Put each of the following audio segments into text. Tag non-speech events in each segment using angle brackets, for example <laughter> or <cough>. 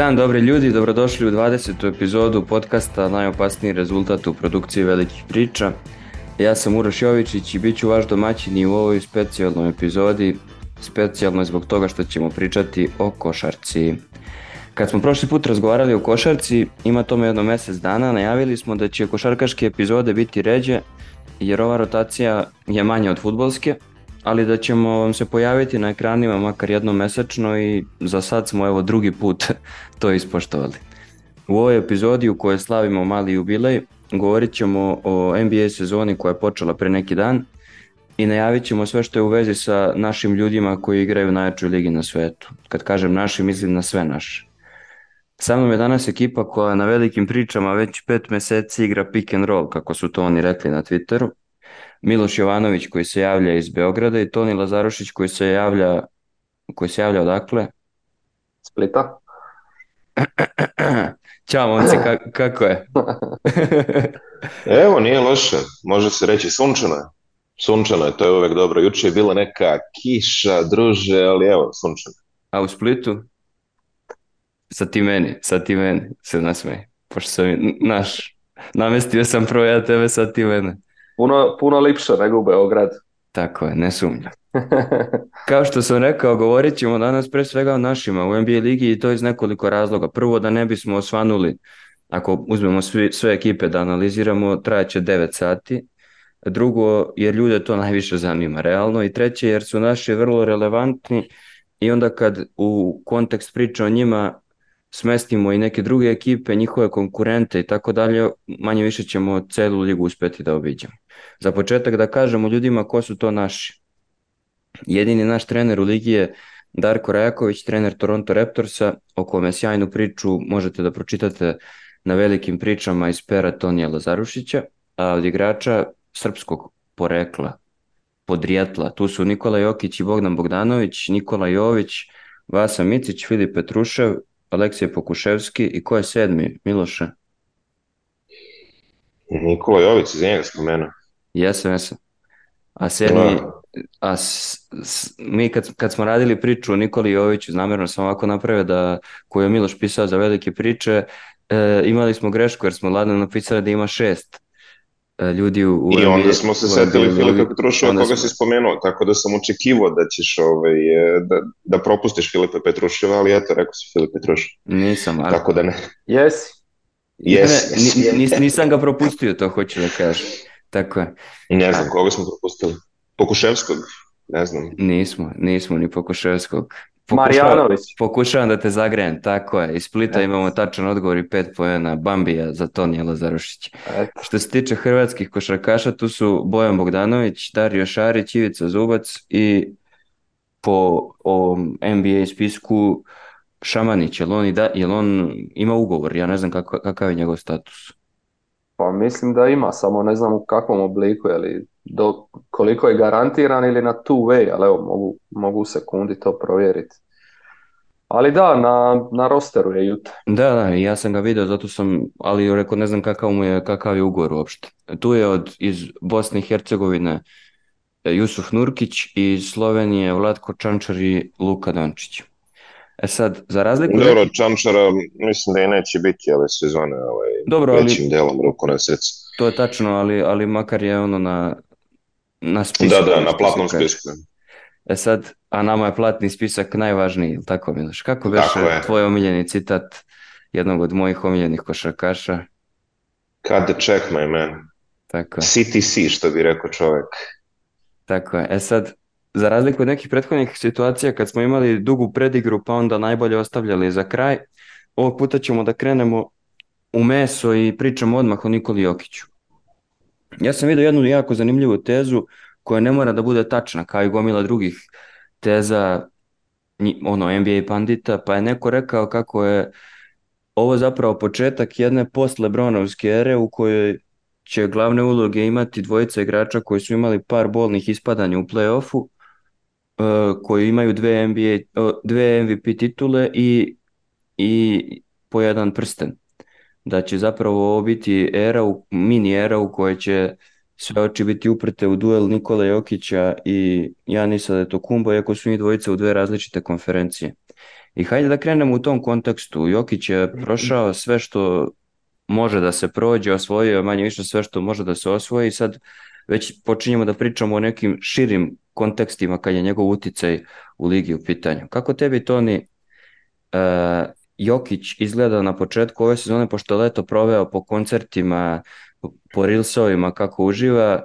dan, dobri ljudi, dobrodošli u 20. epizodu podcasta Najopasniji rezultat u produkciji velikih priča. Ja sam Uroš Jovičić i bit ću vaš domaćin i u ovoj specijalnoj epizodi, specijalno zbog toga što ćemo pričati o košarci. Kad smo prošli put razgovarali o košarci, ima tome jedno mesec dana, najavili smo da će košarkaške epizode biti ređe, jer ova rotacija je manja od futbolske – ali da ćemo vam se pojaviti na ekranima makar jednom mesečno i za sad smo evo drugi put <laughs> to ispoštovali. U ovoj epizodi u kojoj slavimo mali jubilej govorit ćemo o NBA sezoni koja je počela pre neki dan i najavit ćemo sve što je u vezi sa našim ljudima koji igraju najjačoj ligi na svetu. Kad kažem naši, mislim na sve naše. Sa mnom je danas ekipa koja na velikim pričama već pet meseci igra pick and roll, kako su to oni rekli na Twitteru. Miloš Jovanović koji se javlja iz Beograda i Toni Lazarušić koji se javlja koji se javlja odakle? Splita. Ćao momci, ka, kako je? <laughs> Evo, nije loše. Može se reći sunčano je. Sunčano je, to je uvek dobro. Juče je bila neka kiša, druže, ali evo, sunčano. A u Splitu? Sad ti meni, sad ti meni se nasmeji. Pošto sam, naš, namestio sam prvo ja tebe, sad ti mene puno, puno lipše nego u Beogradu. Tako je, ne sumnjam. Kao što sam rekao, govorit ćemo danas pre svega o našima u NBA ligi i to iz nekoliko razloga. Prvo da ne bismo osvanuli, ako uzmemo svi, sve ekipe da analiziramo, trajaće 9 sati. Drugo, jer ljude to najviše zanima realno. I treće, jer su naši vrlo relevantni i onda kad u kontekst priča o njima smestimo i neke druge ekipe, njihove konkurente i tako dalje, manje više ćemo celu ligu uspeti da obiđemo. Za početak da kažemo ljudima ko su to naši. Jedini naš trener u ligi je Darko Rajaković, trener Toronto Raptorsa, o kome sjajnu priču možete da pročitate na velikim pričama iz pera Tonija Lazarušića, a od igrača srpskog porekla, podrijetla, tu su Nikola Jokić i Bogdan Bogdanović, Nikola Jović, Vasa Micić, Filip Petrušev, Aleksije Pokuševski i ko je sedmi, Miloše? Nikola Jović, iz njega da spomenuo. Jesam, jesam. A sedmi, no. Da. a s, s, mi kad, kad smo radili priču o Nikoli Joviću, namjerno sam ovako napravio da, koju je Miloš pisao za velike priče, e, imali smo grešku jer smo Ladno napisali da ima šest E, ljudi u... u I onda smo se setili Filipa Petruševa koga smo... si spomenuo, tako da sam očekivao da ćeš ovaj, e, da, da propustiš Filipa Petruševa, ali eto, rekao si Filip Petrušev. Nisam, ali... Tako da ne. Jesi. Yes, yes. Nis, nisam ga propustio, to hoću da kažem. Tako je. Ne znam, koga smo propustili? Pokuševskog? Ne znam. Nismo, nismo ni pokuševskog. Pokušavam, Marjanović. Pokušavam da te zagrejem, tako je. Iz Splita yes. imamo tačan odgovor i pet pojena Bambija za Tonija Lazarušić. Yes. Što se tiče hrvatskih košarkaša, tu su Bojan Bogdanović, Dario Šarić, Ivica Zubac i po ovom NBA spisku Šamanić, jel on, i da, jel on ima ugovor, ja ne znam kako, kakav je njegov status. Pa mislim da ima, samo ne znam u kakvom obliku, ali do koliko je garantiran ili na two way, ali evo mogu, mogu u sekundi to provjeriti. Ali da, na, na rosteru je Juta. Da, da, ja sam ga video, zato sam, ali rekao ne znam kakav mu je, kakav je ugovor uopšte. Tu je od, iz Bosne i Hercegovine e, Jusuf Nurkić i Slovenije Vlatko Čančar i Luka Dančić. E sad, za razliku... Dobro, Čančara e, mislim da i neće biti ove sezone ovaj, Dobro, ali, delom dijelom ruku na sec. To je tačno, ali, ali makar je ono na, na spisku. Da, da, na platnom spisku. E sad, a nama je platni spisak najvažniji, ili tako Miloš? Kako beše tvoj omiljeni citat jednog od mojih omiljenih košarkaša? Cut the check, my man. Tako je. CTC, što bi rekao čovjek. Tako je. E sad, za razliku od nekih prethodnih situacija kad smo imali dugu predigru pa onda najbolje ostavljali za kraj, ovog puta ćemo da krenemo u meso i pričamo odmah o Nikoli Jokiću. Ja sam vidio jednu jako zanimljivu tezu koja ne mora da bude tačna, kao i gomila drugih teza ono NBA pandita, pa je neko rekao kako je ovo zapravo početak jedne posle Bronovske ere u kojoj će glavne uloge imati dvojica igrača koji su imali par bolnih ispadanja u play-offu, e, koji imaju dve, NBA, dve MVP titule i, i po jedan prsten da će zapravo ovo biti era, u, mini era u kojoj će sve oči biti uprte u duel Nikola Jokića i Janisa Detokumbo, iako su njih dvojice u dve različite konferencije. I hajde da krenemo u tom kontekstu. Jokić je mhm. prošao sve što može da se prođe, osvojio je manje više sve što može da se osvoji i sad već počinjemo da pričamo o nekim širim kontekstima kad je njegov uticaj u ligi u pitanju. Kako tebi, Toni, uh, Jokić izgleda na početku ove sezone, pošto je leto proveo po koncertima, po Rilsovima, kako uživa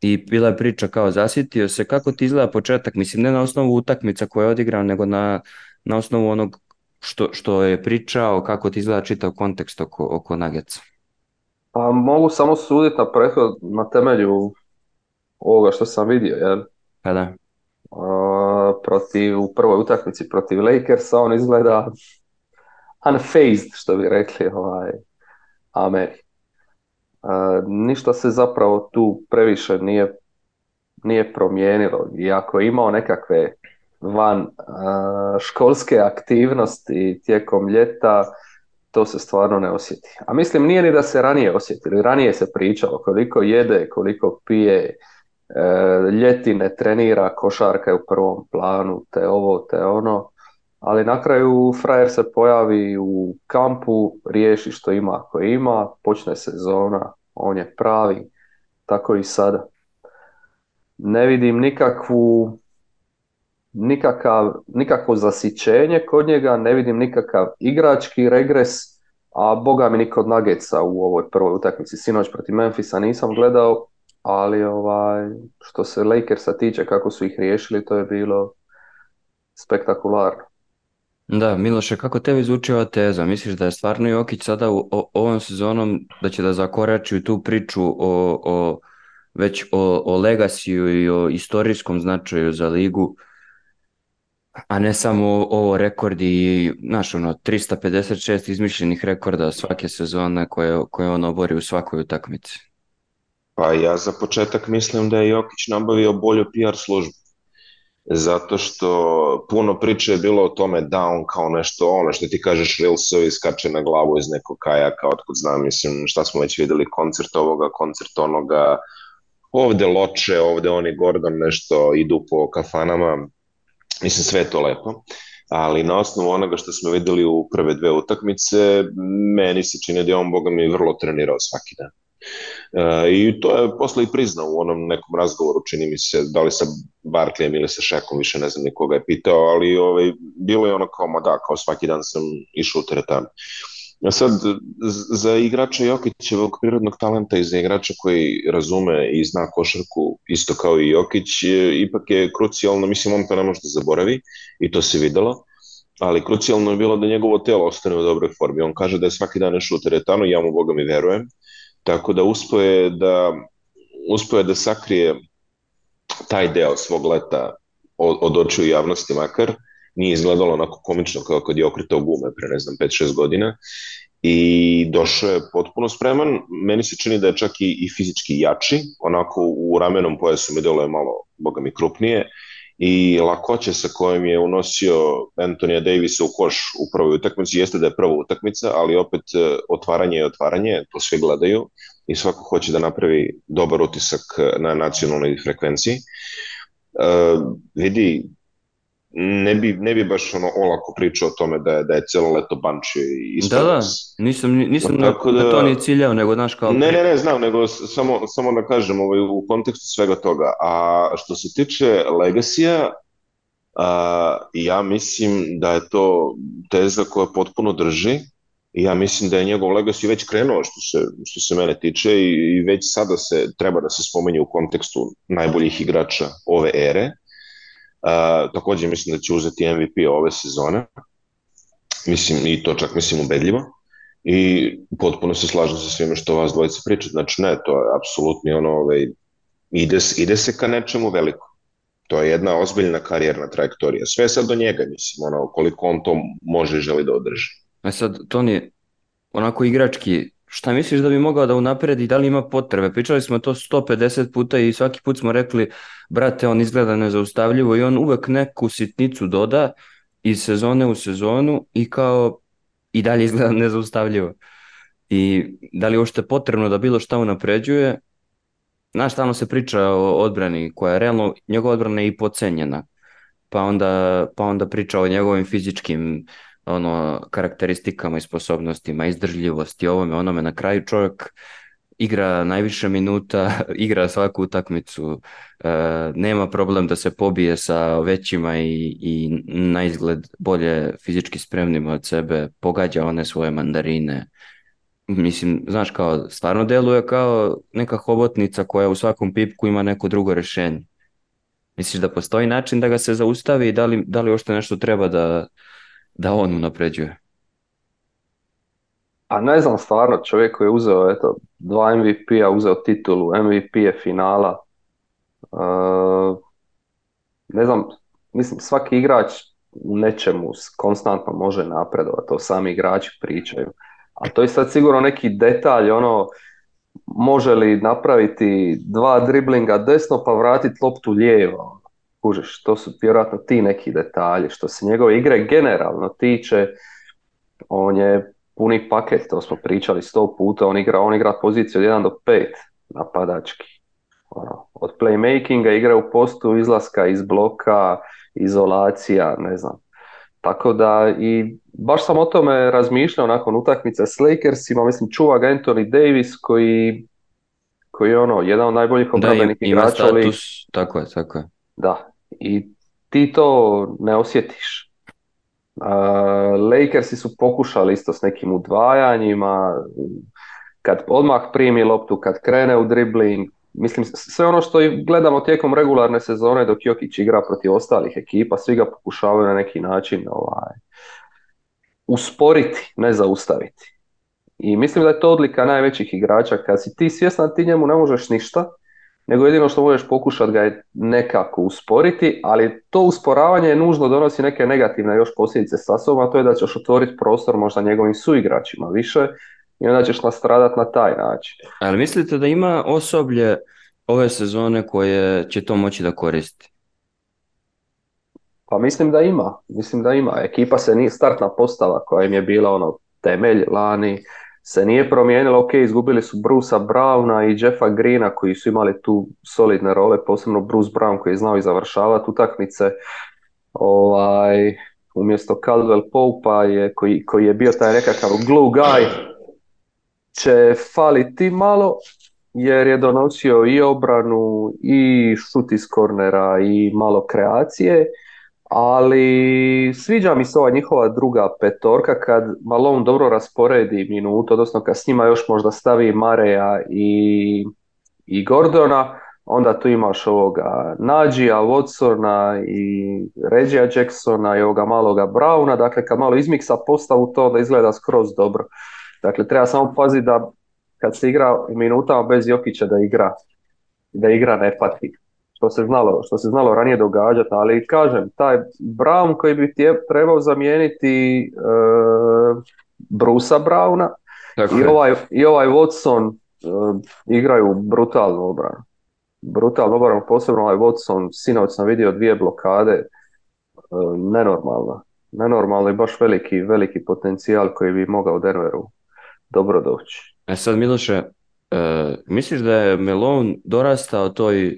i bila je priča kao zasitio se, kako ti izgleda početak, mislim ne na osnovu utakmica koje je odigrao, nego na, na osnovu onog što, što je pričao, kako ti izgleda čitav kontekst oko, oko Nageca? Pa mogu samo suditi na prethod, na temelju ovoga što sam vidio, jel? Pa da. A, protiv, u prvoj utakmici protiv Lakersa on izgleda unfazed, što bi rekli, ovaj, Ameri. Uh, ništa se zapravo tu previše nije, nije promijenilo. Iako je imao nekakve van uh, školske aktivnosti tijekom ljeta, to se stvarno ne osjeti. A mislim, nije ni da se ranije osjetili. Ranije se pričalo koliko jede, koliko pije, e, ljeti ne trenira, košarka je u prvom planu, te ovo, te ono ali na kraju frajer se pojavi u kampu, riješi što ima ako ima, počne sezona, on je pravi, tako i sada. Ne vidim nikakvu, nikakav, nikakvo zasićenje kod njega, ne vidim nikakav igrački regres, a boga mi nikod Nageca u ovoj prvoj utakmici. Sinoć protiv Memphisa nisam gledao, ali ovaj, što se Lakersa tiče, kako su ih riješili, to je bilo spektakularno. Da, Miloše, kako tebe izvuči ova teza? Misliš da je stvarno Jokić sada u o, ovom sezonom da će da zakorači u tu priču o, o već o, o legasiju i o istorijskom značaju za ligu, a ne samo ovo rekordi i, znaš, ono, 356 izmišljenih rekorda svake sezone koje, koje on obori u svakoj utakmici? Pa ja za početak mislim da je Jokić nabavio bolju PR službu zato što puno priče je bilo o tome da on kao nešto ono što ti kažeš Reelsovi skače na glavu iz nekog kajaka, otkud znam, mislim šta smo već videli, koncert ovoga, koncert onoga, ovde loče, ovde oni Gordon nešto idu po kafanama, mislim sve je to lepo, ali na osnovu onoga što smo videli u prve dve utakmice, meni se čini da je on, boga mi, vrlo trenirao svaki dan. E, I to je posle i priznao u onom nekom razgovoru, čini mi se, da li sa Barklijem ili sa Šekom, više ne znam nikoga je pitao, ali ovaj, bilo je ono kao, ma da, kao svaki dan sam išao u teretanu. A sad, za igrača Jokićevog prirodnog talenta i za igrača koji razume i zna košarku isto kao i Jokić, e, ipak je krucijalno, mislim, on to ne može da zaboravi i to se videlo, ali krucijalno je bilo da njegovo telo ostane u dobroj formi. On kaže da je svaki dan išao u teretanu, ja mu, Boga mi, verujem, Tako da je da, uspoje da sakrije taj deo svog leta od, od očiju javnosti makar, nije izgledalo onako komično kao kad je okretao gume pre, ne znam, 5-6 godina i došao je potpuno spreman. Meni se čini da je čak i, i fizički jači, onako u ramenom pojasu mi deluje malo, boga mi, krupnije i lakoće sa kojim je unosio Antonija Davisa u koš u prvoj utakmici, jeste da je prva utakmica, ali opet e, otvaranje je otvaranje, to svi gledaju i svako hoće da napravi dobar utisak e, na nacionalnoj frekvenciji. E, vidi, ne bi, ne bi baš ono olako pričao o tome da je, da je celo leto bančio i Da, da, nisam, nisam pa tako da, da, to ni ciljao, nego znaš kao... Ne, ne, ne, znam, nego samo, samo da kažem ovaj, u kontekstu svega toga. A što se tiče Legacy-a, ja mislim da je to teza koja potpuno drži. Ja mislim da je njegov Legacy već krenuo što se, što se mene tiče i, i već sada se treba da se spomenje u kontekstu najboljih igrača ove ere Uh, takođe mislim da će uzeti MVP ove sezone. Mislim, i to čak mislim ubedljivo. I potpuno se slažem sa svime što vas dvojica pričate. Znači ne, to je apsolutni ono, ovaj, ide, ide se ka nečemu veliko. To je jedna ozbiljna karijerna trajektorija. Sve sad do njega, mislim, ono, koliko on to može i želi da održi. A e sad, Toni, onako igrački, šta misliš da bi mogao da unapredi, da li ima potrebe? Pričali smo to 150 puta i svaki put smo rekli, brate, on izgleda nezaustavljivo i on uvek neku sitnicu doda iz sezone u sezonu i kao i dalje izgleda nezaustavljivo. I da li uopšte potrebno da bilo šta unapređuje? Znaš, stalno se priča o odbrani koja je realno, njegova odbrana je i pocenjena. Pa onda, pa onda priča o njegovim fizičkim uh, ono, karakteristikama i sposobnostima, izdržljivosti, ovome, onome. Na kraju čovjek igra najviše minuta, <laughs> igra svaku utakmicu, e, nema problem da se pobije sa većima i, i na izgled bolje fizički spremnima od sebe, pogađa one svoje mandarine. Mislim, znaš kao, stvarno deluje kao neka hobotnica koja u svakom pipku ima neko drugo rešenje. Misliš da postoji način da ga se zaustavi i da li, da li ošte nešto treba da, da on unapređuje? A ne znam stvarno, čovjek koji je uzeo eto, dva MVP-a, uzeo titulu, MVP je finala. E, ne znam, mislim svaki igrač u nečemu konstantno može napredovati, to sami igrači pričaju. A to je sad sigurno neki detalj, ono, može li napraviti dva driblinga desno pa vratiti loptu lijevo. Kužiš, to su vjerojatno ti neki detalji. Što se njegove igre generalno tiče, on je puni paket, to smo pričali sto puta, on igra, on igra poziciju od 1 do 5 napadački. Ono, od playmakinga igra u postu, izlaska iz bloka, izolacija, ne znam. Tako da i baš sam o tome razmišljao nakon utakmice s Lakersima, mislim čuva ga Anthony Davis koji koji je ono, jedan od najboljih da, obrambenih igrača. Ima status, tako je, tako je. Da, i ti to ne osjetiš. Lakersi su pokušali isto s nekim udvajanjima, kad odmah primi loptu, kad krene u dribling, mislim sve ono što gledamo tijekom regularne sezone dok Jokić igra protiv ostalih ekipa, svi ga pokušavaju na neki način ovaj, usporiti, ne zaustaviti. I mislim da je to odlika najvećih igrača, kad si ti svjestan ti njemu ne možeš ništa, nego jedino što možeš pokušati ga je nekako usporiti, ali to usporavanje je nužno donosi neke negativne još posljedice sa sobom, a to je da ćeš otvoriti prostor možda njegovim suigračima više i onda ćeš nastradat na taj način. Ali mislite da ima osoblje ove sezone koje će to moći da koristi? Pa mislim da ima, mislim da ima. Ekipa se nije startna postava koja im je bila ono temelj lani, se nije promijenilo, ok, izgubili su Brusa Browna i Jeffa Greena koji su imali tu solidne role, posebno Bruce Brown koji je znao i završavati utakmice. Ovaj, umjesto Caldwell Popa je, koji, koji je bio taj nekakav glue guy, će faliti malo jer je donosio i obranu i šut iz kornera i malo kreacije Ali sviđa mi se ova njihova druga petorka kad Malone dobro rasporedi minutu, odnosno kad s njima još možda stavi Mareja i, i Gordona, onda tu imaš ovoga Nađija, Watsona i Regija Jacksona i ovoga maloga Brauna, dakle kad malo izmiksa postavu to da izgleda skroz dobro. Dakle, treba samo paziti da kad se igra u minutama bez Jokića da igra, da igra ne pati što se znalo, što se znalo ranije događati, ali kažem, taj Brown koji bi tje, trebao zamijeniti e, Brusa Browna dakle. i, ovaj, i ovaj Watson e, igraju brutalnu obranu. Brutalnu obranu, posebno ovaj Watson, sinoć sam vidio dvije blokade, e, nenormalna. Nenormalno i baš veliki, veliki potencijal koji bi mogao Denveru dobro doći. E sad Miloše, e, misliš da je Melon dorastao toj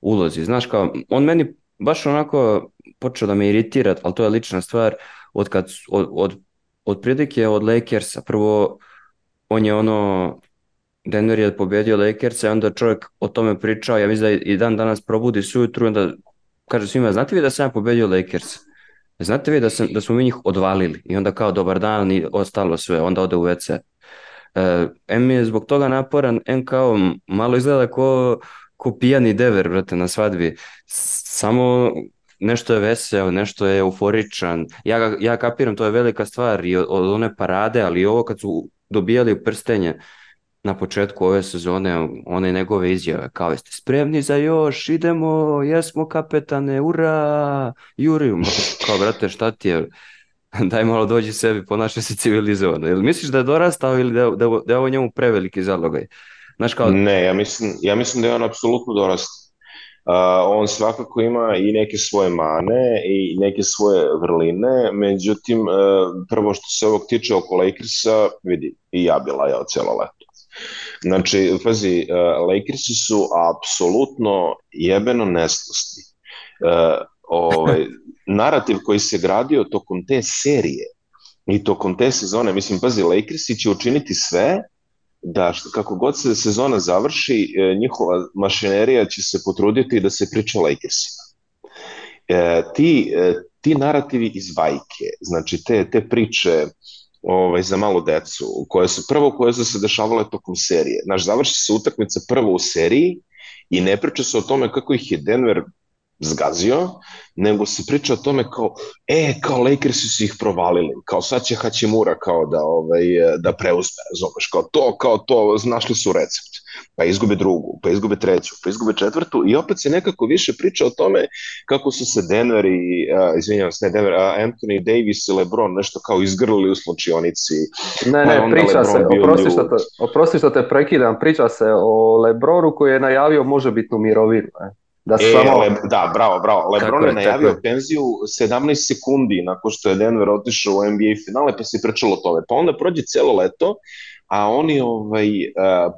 ulozi. Znaš, kao, on meni baš onako počeo da me iritira, ali to je lična stvar, od, kad, od, od, od prilike od Lakersa. Prvo, on je ono, Denver je pobedio Lakersa i onda čovjek o tome pričao, ja mislim da i dan danas probudi sujutru i onda kaže svima, znate vi da sam ja pobedio Lakersa? Znate vi da, sam, da smo mi njih odvalili i onda kao dobar dan i ostalo sve, onda ode u WC. E, M je zbog toga naporan, M kao malo izgleda kao ko pijani dever, brate, na svadbi. Samo nešto je veseo, nešto je euforičan. Ja, ja kapiram, to je velika stvar i od, od one parade, ali ovo kad su dobijali prstenje na početku ove sezone, one njegove izjave, kao jeste spremni za još, idemo, jesmo kapetane, ura, Juriju, kao brate, šta ti je, <laughs> daj malo dođi sebi, ponašaj se civilizovano. Jel misliš da je dorastao ili da, da, da je ovo njemu preveliki zalogaj? Znaš kao... Ne, ja mislim, ja mislim da je on apsolutno dorastao. Uh, on svakako ima i neke svoje mane i neke svoje vrline, međutim, uh, prvo što se ovog tiče oko Lakersa, vidi, i ja bila lajao celo leto. Znači, pazi, uh, Lakersi su apsolutno jebeno nesnosni. Uh, ovaj, <laughs> narativ koji se gradio tokom te serije i tokom te sezone, mislim, pazi, Lakersi će učiniti sve da što, kako god se sezona završi, e, njihova mašinerija će se potruditi da se priča Lakersima. E, ti, e, ti narativi iz bajke, znači te, te priče ovaj, za malo decu, koje su, prvo koje su se dešavale tokom serije. Naš završi se utakmica prvo u seriji i ne priča se o tome kako ih je Denver zgazio, nego se priča o tome kao, e, kao Lakersi su ih provalili, kao sad će Hachimura kao da, ovaj, da preuzme, zoveš, kao to, kao to, znašli su recept, pa izgube drugu, pa izgube treću, pa izgube četvrtu i opet se nekako više priča o tome kako su se Denver i, uh, izvinjavam se, ne Denver, uh, Anthony Davis i LeBron nešto kao izgrlili u slučionici. Ne, pa ne, priča Lebron se, oprosti što, te, oprosti što te prekidam, priča se o LeBronu koji je najavio možebitnu mirovinu. Ne? Da, e, samo... Le, da, bravo, bravo. Lebron je, je najavio je. penziju 17 sekundi nakon što je Denver otišao u NBA finale, pa se pričalo o tome. Pa onda prođe celo leto a oni ovaj, e,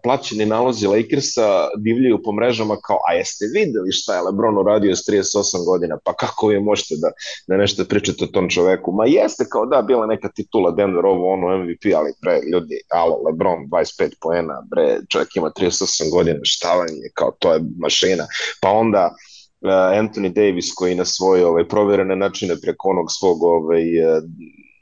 plaćeni nalozi Lakersa divljaju po mrežama kao, a jeste videli šta je Lebron uradio s 38 godina, pa kako vi možete da, da nešto pričate o tom čoveku? Ma jeste kao da, bila neka titula Denver ovo ono MVP, ali bre, ljudi, alo, Lebron 25 poena, bre, čovjek ima 38 godina, šta vam je, kao to je mašina. Pa onda, e, Anthony Davis koji na svoje ovaj, proverene načine preko onog svog ovaj, e,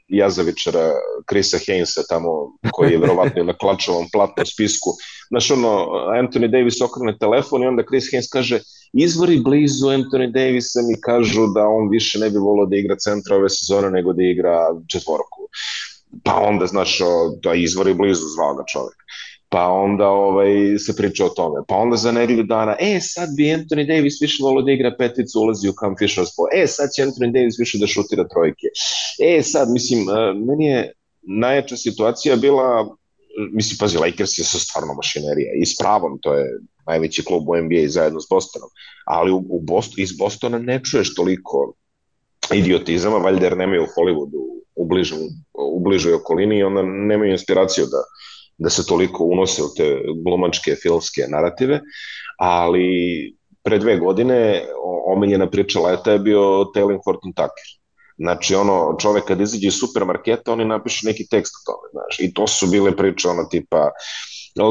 Jazavičara, Krisa Heinsa tamo, koji je verovatno na klačovom platnom spisku. Znaš ono, Anthony Davis okrene telefon i onda Chris Haynes kaže izvori blizu Anthony Davisa mi kažu da on više ne bi volio da igra centra ove sezone nego da igra četvorku. Pa onda, znaš, da izvori blizu zvao ga čovjek pa onda ovaj, se priča o tome. Pa onda za nedelju dana, e, sad bi Anthony Davis više volio da igra peticu, ulazi u Cam Fisher's ball. E, sad će Anthony Davis više da šutira trojke. E, sad, mislim, e, meni je najjača situacija bila, mislim, pazi, Lakers je sa stvarno mašinerija i s pravom, to je najveći klub u NBA zajedno s Bostonom, ali u, u Boston, iz Bostona ne čuješ toliko idiotizama, valjda jer nemaju u Hollywoodu u bližoj, u bližoj okolini i onda nemaju inspiraciju da da se toliko unose u te glumačke filmske narative, ali pre dve godine omiljena priča leta je bio Telling Fortune Tucker. Znači, ono, čovek kad izađe iz supermarketa, oni napišu neki tekst o tome, znaš, i to su bile priče, ono, tipa,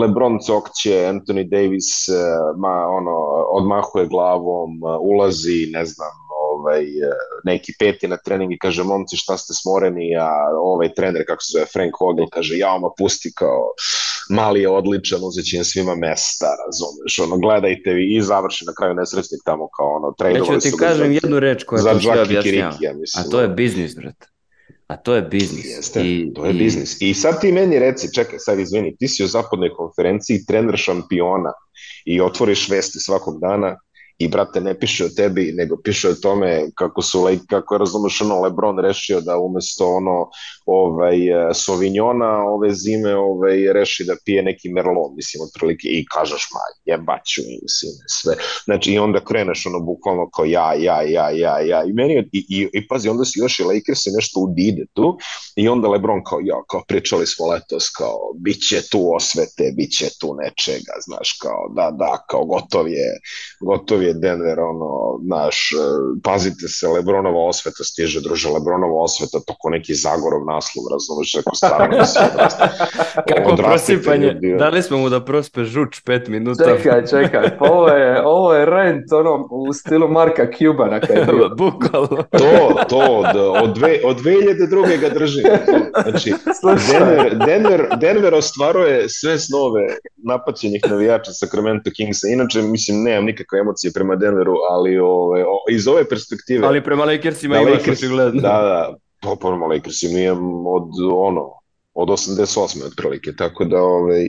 Lebron cokće, Anthony Davis, eh, ma, ono, odmahuje glavom, eh, ulazi, ne znam, ovaj, e, neki peti na trening i kaže, momci šta ste smoreni, a ovaj trener, kako se zove, Frank Vogel, kaže, ja vam pusti kao, mali je odličan, uzet će svima mesta, razumeš, ono, gledajte vi i završi na kraju nesrećnik tamo kao ono, trejnovali ja ću da ti kažem za, jednu reč koja za Džaki Kiriki, ja mislim. A to je biznis, brate. A to je biznis. Jeste, I, to je i... biznis. I sad ti meni reci, čekaj, sad izvini, ti si u zapadnoj konferenciji trener šampiona i otvoriš vesti svakog dana i brate ne piše o tebi, nego piše o tome kako su, kako je razumeš ono Lebron rešio da umesto ono ovaj, e, Sovinjona ove zime ovaj, reši da pije neki Merlot, mislim, otprilike, i kažeš, ma, jebaću, mislim, sve. Znači, i onda kreneš, ono, bukvalno kao ja, ja, ja, ja, ja, i meni, i, i, i pazi, onda si još i Lakers i nešto Dide tu, i onda Lebron kao, ja, kao, pričali smo letos, kao, bit će tu osvete, bit će tu nečega, znaš, kao, da, da, kao, gotov je, gotov je Denver, ono, naš, e, pazite se, Lebronova osveta stiže, druže, Lebronova osveta, toko neki Zagorov na naslov, razumeš, rekao stvarno da se odrasta. <laughs> Kako prosipanje, ljudi. dali smo mu da prospe žuč pet minuta. Čekaj, čekaj, pa ovo je, ovo je rent ono, u stilu Marka Cubana kad je bio. <laughs> Bukvalno. To, to, od, dve, od 2002. ga drži. Znači, Denver, Denver, Denver ostvaruje sve snove napaćenih navijača Sacramento Kingsa. Inače, mislim, nemam nikakve emocije prema Denveru, ali ove, o, iz ove perspektive... Ali prema Lakersima da, imaš Lakers, očigledno. Da, da, to ponovno Lakers im nije od ono, od 88. otprilike, tako da ovaj,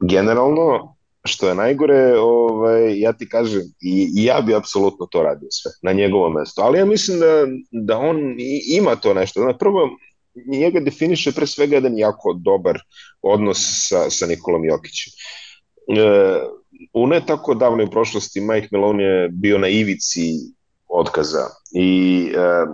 generalno što je najgore, ovaj, ja ti kažem, i, i ja bih apsolutno to radio sve, na njegovo mesto, ali ja mislim da, da on ima to nešto, na prvo njega definiše pre svega jedan jako dobar odnos sa, sa Nikolom Jokićem. E, u ne tako davnoj prošlosti Mike Malone je bio na ivici otkaza i e,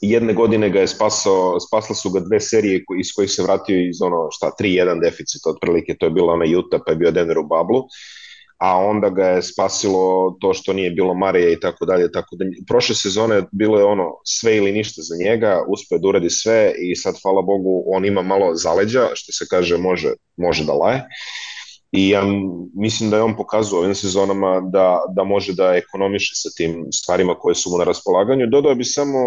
jedne godine ga je spasao, spasla su ga dve serije iz kojih se vratio iz ono šta 3-1 deficit otprilike, to je bila ona Utah pa je bio Denver u bablu a onda ga je spasilo to što nije bilo Marija i tako dalje, tako da prošle sezone bilo je ono sve ili ništa za njega, uspeo da uradi sve i sad hvala Bogu on ima malo zaleđa, što se kaže može, može da laje i ja mislim da je on pokazao ovim sezonama da, da može da ekonomiše sa tim stvarima koje su mu na raspolaganju. Dodao bi samo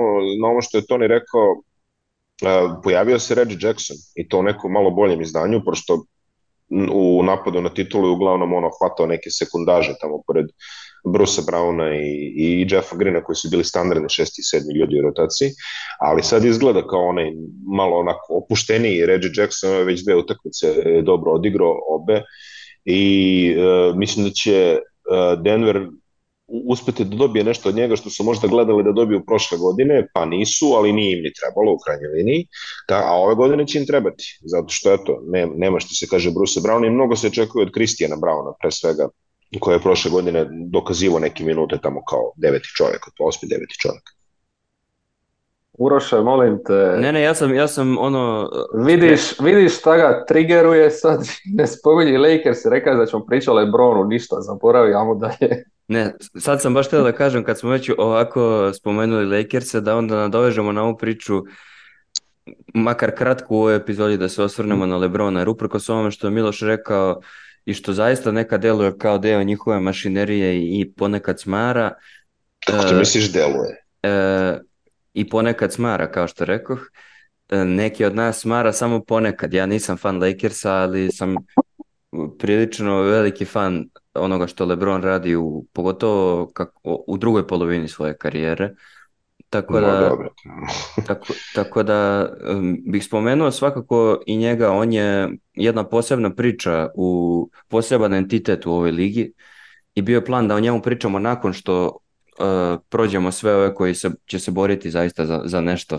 na ovo što je Toni rekao, e, pojavio se Reggie Jackson i to u nekom malo boljem izdanju, pošto u napadu na titulu je uglavnom ono hvatao neke sekundaže tamo pored Brusa Brauna i, i Jeffa Grina koji su bili standardni šesti i sedmi ljudi u rotaciji, ali sad izgleda kao onaj malo onako opušteniji Reggie Jackson već dve utakmice dobro odigrao obe i uh, mislim da će uh, Denver uspeti da dobije nešto od njega što su možda gledali da dobiju prošle godine, pa nisu, ali nije im ni trebalo u krajnjoj liniji, da, a ove godine će im trebati, zato što eto, ne, nema što se kaže Bruce Brown i mnogo se očekuje od Kristijana Browna pre svega, koja je prošle godine dokazivo neke minute tamo kao deveti čovjek, od osmi deveti čovjek. Uroše, molim te. Ne, ne, ja sam, ja sam ono... Vidiš, vidiš šta ga triggeruje sad, <laughs> ne spominji Lakers, rekao da ćemo pričati o Lebronu, ništa, zaboravi, ajmo dalje. Ne, sad sam baš teo da kažem, kad smo već ovako spomenuli Lakerse, da onda nadovežemo na ovu priču, makar kratko u ovoj epizodi, da se osvrnemo na Lebrona, jer uprkos ovome što je Miloš rekao i što zaista neka deluje kao deo njihove mašinerije i ponekad smara... Kako ti e, misliš deluje? E, i ponekad smara, kao što rekoh. E, neki od nas smara samo ponekad. Ja nisam fan Lakersa, ali sam prilično veliki fan onoga što LeBron radi u, pogotovo kako, u drugoj polovini svoje karijere. Tako da, no, <laughs> tako, tako, da um, bih spomenuo svakako i njega, on je jedna posebna priča, u poseban entitet u ovoj ligi i bio je plan da o njemu pričamo nakon što uh, prođemo sve ove koji se, će se boriti zaista za, za nešto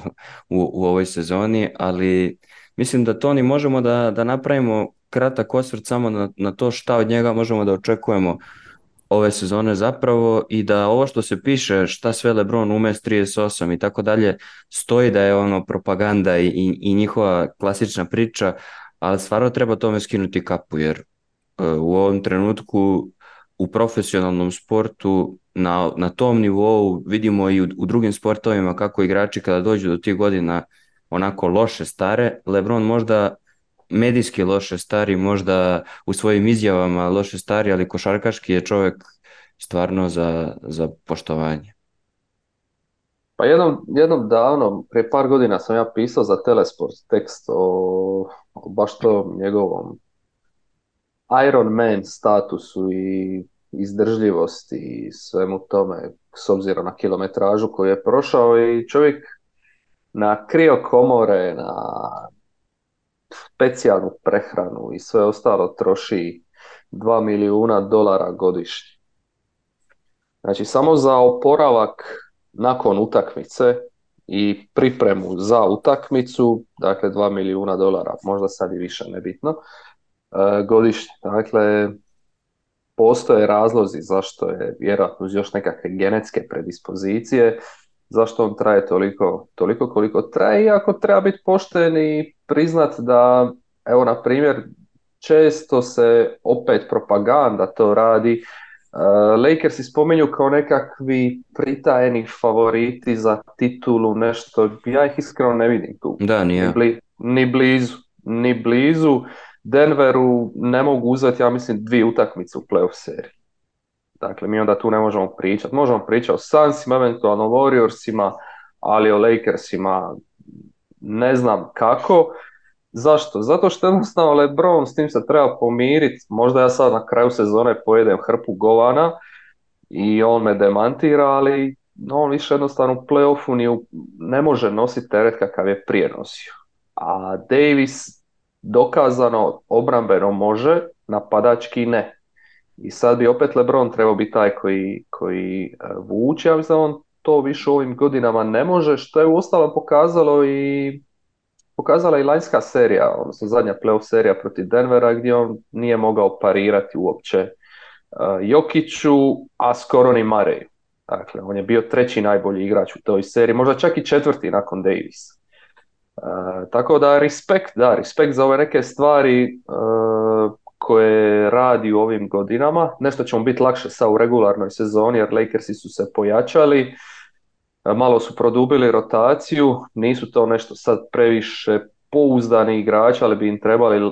u, u ovoj sezoni, ali mislim da to ni možemo da, da napravimo kratak osvrt samo na, na to šta od njega možemo da očekujemo ove sezone zapravo i da ovo što se piše šta sve Lebron ume s 38 i tako dalje stoji da je ono propaganda i, i, i njihova klasična priča, ali stvarno treba tome skinuti kapu jer uh, u ovom trenutku u profesionalnom sportu na, na tom nivou vidimo i u, u drugim sportovima kako igrači kada dođu do tih godina onako loše stare, Lebron možda medijski loše stari, možda u svojim izjavama loše stari, ali košarkaški je čovek stvarno za, za poštovanje. Pa jednom, jednom davno, pre par godina sam ja pisao za Telesport tekst o, o baš to njegovom Iron Man statusu i izdržljivosti i svemu tome s obzirom na kilometražu koju je prošao i čovjek na krio komore, na specijalnu prehranu i sve ostalo troši 2 milijuna dolara godišnje. Znači samo za oporavak nakon utakmice i pripremu za utakmicu, dakle 2 milijuna dolara, možda sad i više, nebitno, e, godišnje. Dakle, postoje razlozi zašto je vjerojatno uz još nekakve genetske predispozicije, zašto on traje toliko, toliko koliko traje, iako treba biti pošten i priznat da, evo na primjer, često se opet propaganda to radi, e, Lakersi spominju kao nekakvi pritajeni favoriti za titulu, nešto, ja ih iskreno ne vidim tu. Da, nije. Ni, blizu, ni blizu. Denveru ne mogu uzeti, ja mislim, dvije utakmice u playoff seriji. Dakle, mi onda tu ne možemo pričati. Možemo pričati o Sunsima, eventualno Warriorsima, ali o Lakersima ne znam kako. Zašto? Zato što jednostavno Lebron s tim se treba pomiriti. Možda ja sad na kraju sezone pojedem hrpu govana i on me demantira, ali on više jednostavno u playoffu ne može nositi teret kakav je prije nosio. A Davis dokazano obrambeno može, napadački ne. I sad bi opet Lebron trebao biti taj koji, koji e, vuče, ja mislim da on to više u ovim godinama ne može, što je uostalo pokazalo i pokazala i lanjska serija, odnosno zadnja playoff serija protiv Denvera gdje on nije mogao parirati uopće e, Jokiću, a skoro ni Mareju. Dakle, on je bio treći najbolji igrač u toj seriji, možda čak i četvrti nakon Davisa. E, tako da respekt, da, respekt za ove neke stvari e, koje radi u ovim godinama. Nešto će mu biti lakše sa u regularnoj sezoni jer Lakersi su se pojačali, e, malo su produbili rotaciju, nisu to nešto sad previše pouzdani igrači, ali bi im trebali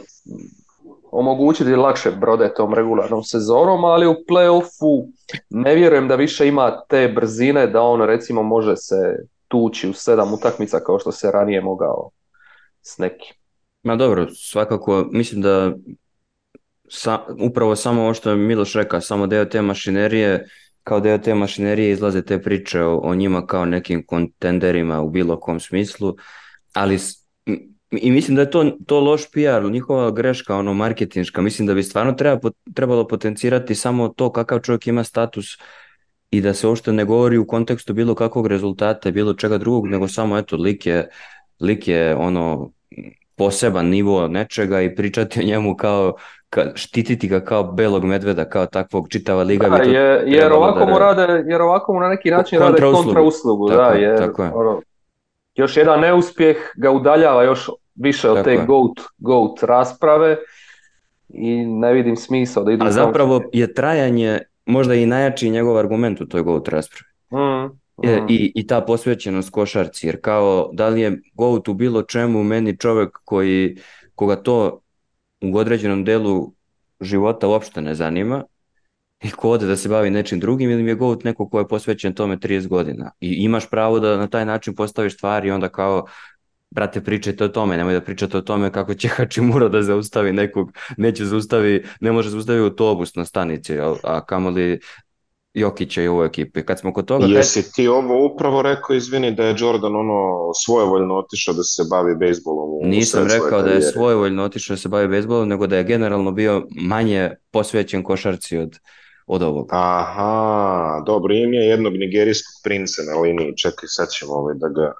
omogućiti lakše brode tom regularnom sezonom, ali u playoffu ne vjerujem da više ima te brzine da on recimo može se tući u sedam utakmica kao što se ranije mogao s nekim. Ma dobro, svakako, mislim da sa, upravo samo ovo što je Miloš rekao, samo deo te mašinerije, kao deo te mašinerije izlaze te priče o, o njima kao nekim kontenderima u bilo kom smislu, ali i mislim da je to, to loš PR, njihova greška, ono marketinška, mislim da bi stvarno treba, trebalo potencirati samo to kakav čovjek ima status i da se uopšte ne govori u kontekstu bilo kakvog rezultata, bilo čega drugog, nego samo eto, lik je, lik je ono poseban nivo nečega i pričati o njemu kao, ka, štititi ga kao belog medveda, kao takvog čitava liga. Da, je, jer, da ovako da mu rade, jer ovako mu na neki način kontra rade kontra uslugu. Da, tako da, je, jer, tako je. Ono, još jedan neuspjeh ga udaljava još više od tako te je. goat, goat rasprave i ne vidim smisao da idu... A zapravo je trajanje možda i najjači njegov argument u toj GOAT raspravi. Mm. E, mm. I, I ta posvećenost košarci, jer kao da li je GOAT u bilo čemu meni čovjek koji, koga to u određenom delu života uopšte ne zanima i ko ode da se bavi nečim drugim ili mi je GOAT neko ko je posvećen tome 30 godina i imaš pravo da na taj način postaviš stvari i onda kao brate, pričajte o tome, nemoj da pričate o tome kako će <laughs> Hačimura da zaustavi nekog, neće zaustavi, ne može zaustavi autobus na stanici, a, a li Jokića i ovoj ekipi. Kad smo kod toga... Jesi ti ovo upravo rekao, izvini, da je Jordan ono svojevoljno otišao da se bavi bejsbolom? Nisam rekao da je svojevoljno otišao da se bavi bejsbolom, nego da je generalno bio manje posvećen košarci od, od ovog. Aha, dobro, im je jednog nigerijskog princa na liniji, čekaj, sad ćemo ovaj da ga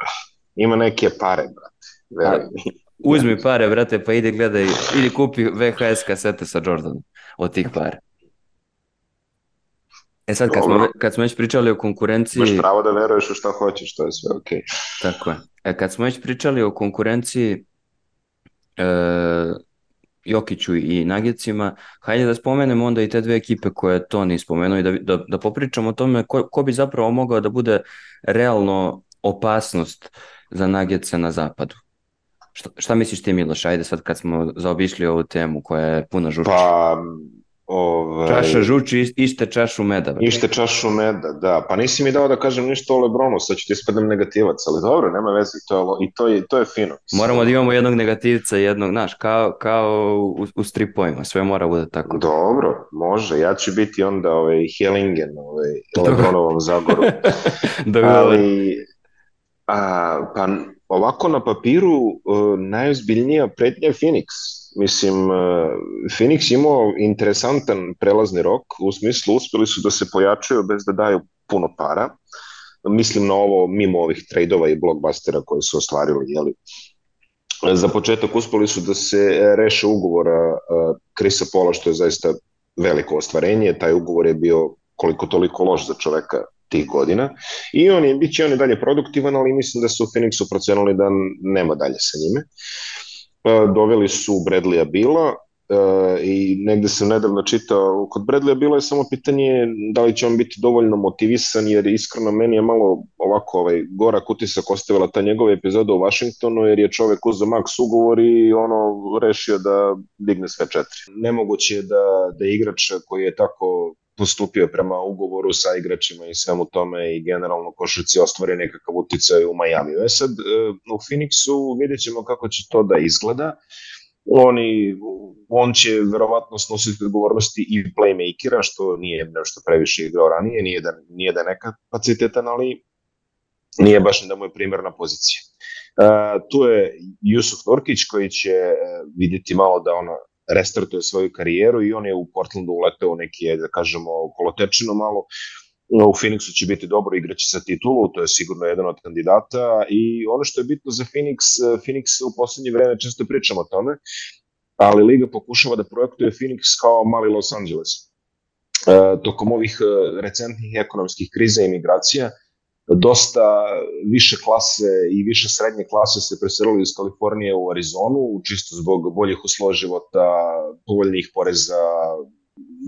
ima neke pare, brate. Veruj <laughs> Uzmi pare, brate, pa idi gledaj, ili kupi VHS kasete sa Jordanom od tih para. E sad, kad smo, kad smo već pričali o konkurenciji... Imaš pravo da veruješ u šta hoćeš, to je sve okej. Okay. Tako je. E, kad smo već pričali o konkurenciji e, Jokiću i Nagicima, hajde da spomenemo onda i te dve ekipe koje to ni spomenuo i da, da, da popričamo o tome ko, ko bi zapravo mogao da bude realno opasnost za nagetce na zapadu. Šta, šta misliš ti Miloš, ajde sad kad smo zaobišli ovu temu koja je puna žuči? Pa, Ove, ovaj, Čaša žuči, iste čašu meda. Već. Ište čašu meda, da. Pa nisi mi dao da kažem ništa o Lebronu, sad ću ti ispadnem negativac, ali dobro, nema veze, to je, i to je, to je fino. Moramo da imamo jednog negativca i jednog, znaš, kao, kao u, u stripovima, sve mora bude tako. Dobro, može, ja ću biti onda ovaj, Helingen, ovaj, Lebronovom zagoru. <laughs> ali, A, pa ovako na papiru e, najozbiljnija pretnja je Phoenix. Mislim, e, Phoenix imao interesantan prelazni rok, u smislu uspeli su da se pojačaju bez da daju puno para. Mislim na ovo, mimo ovih trejdova i blockbustera koje su ostvarili, jeli, za početak uspeli su da se reše ugovora e, Krisa Pola, što je zaista veliko ostvarenje. Taj ugovor je bio koliko toliko loš za čoveka tih godina i on je, bit će on i dalje produktivan, ali mislim da su u Phoenixu procenili da nema dalje sa njime. E, doveli su Bradleya Bila e, i negde sam nedavno čitao, kod Bradleya Bila je samo pitanje da li će on biti dovoljno motivisan, jer iskreno meni je malo ovako ovaj, gorak utisak ostavila ta njegova epizoda u Vašingtonu, jer je čovek uzo max ugovor i ono rešio da digne sve četiri. Nemoguće je da, da igrač koji je tako postupio prema ugovoru sa igračima i svemu tome i generalno košarci ostvari nekakav uticaj u Majamiju. E sad, e, u Phoenixu vidjet ćemo kako će to da izgleda. Oni, on će verovatno snositi odgovornosti i playmakera, što nije nešto previše igrao ranije, nije da, nije da neka kapacitetan, ali nije baš da mu je primjerna pozicija. Uh, tu je Jusuf Nurkić koji će e, videti malo da ono restartuje svoju karijeru i on je u Portlandu uleteo neki, da kažemo, kolotečino malo. U Phoenixu će biti dobro, igraće sa titulu, to je sigurno jedan od kandidata i ono što je bitno za Phoenix, Phoenix u poslednje vreme često pričamo o tome, ali Liga pokušava da projektuje Phoenix kao mali Los Angeles. E, tokom ovih e, recentnih ekonomskih kriza i migracija, dosta više klase i više srednje klase se preselilo iz Kalifornije u Arizonu, čisto zbog boljih uslova života, povoljnijih poreza,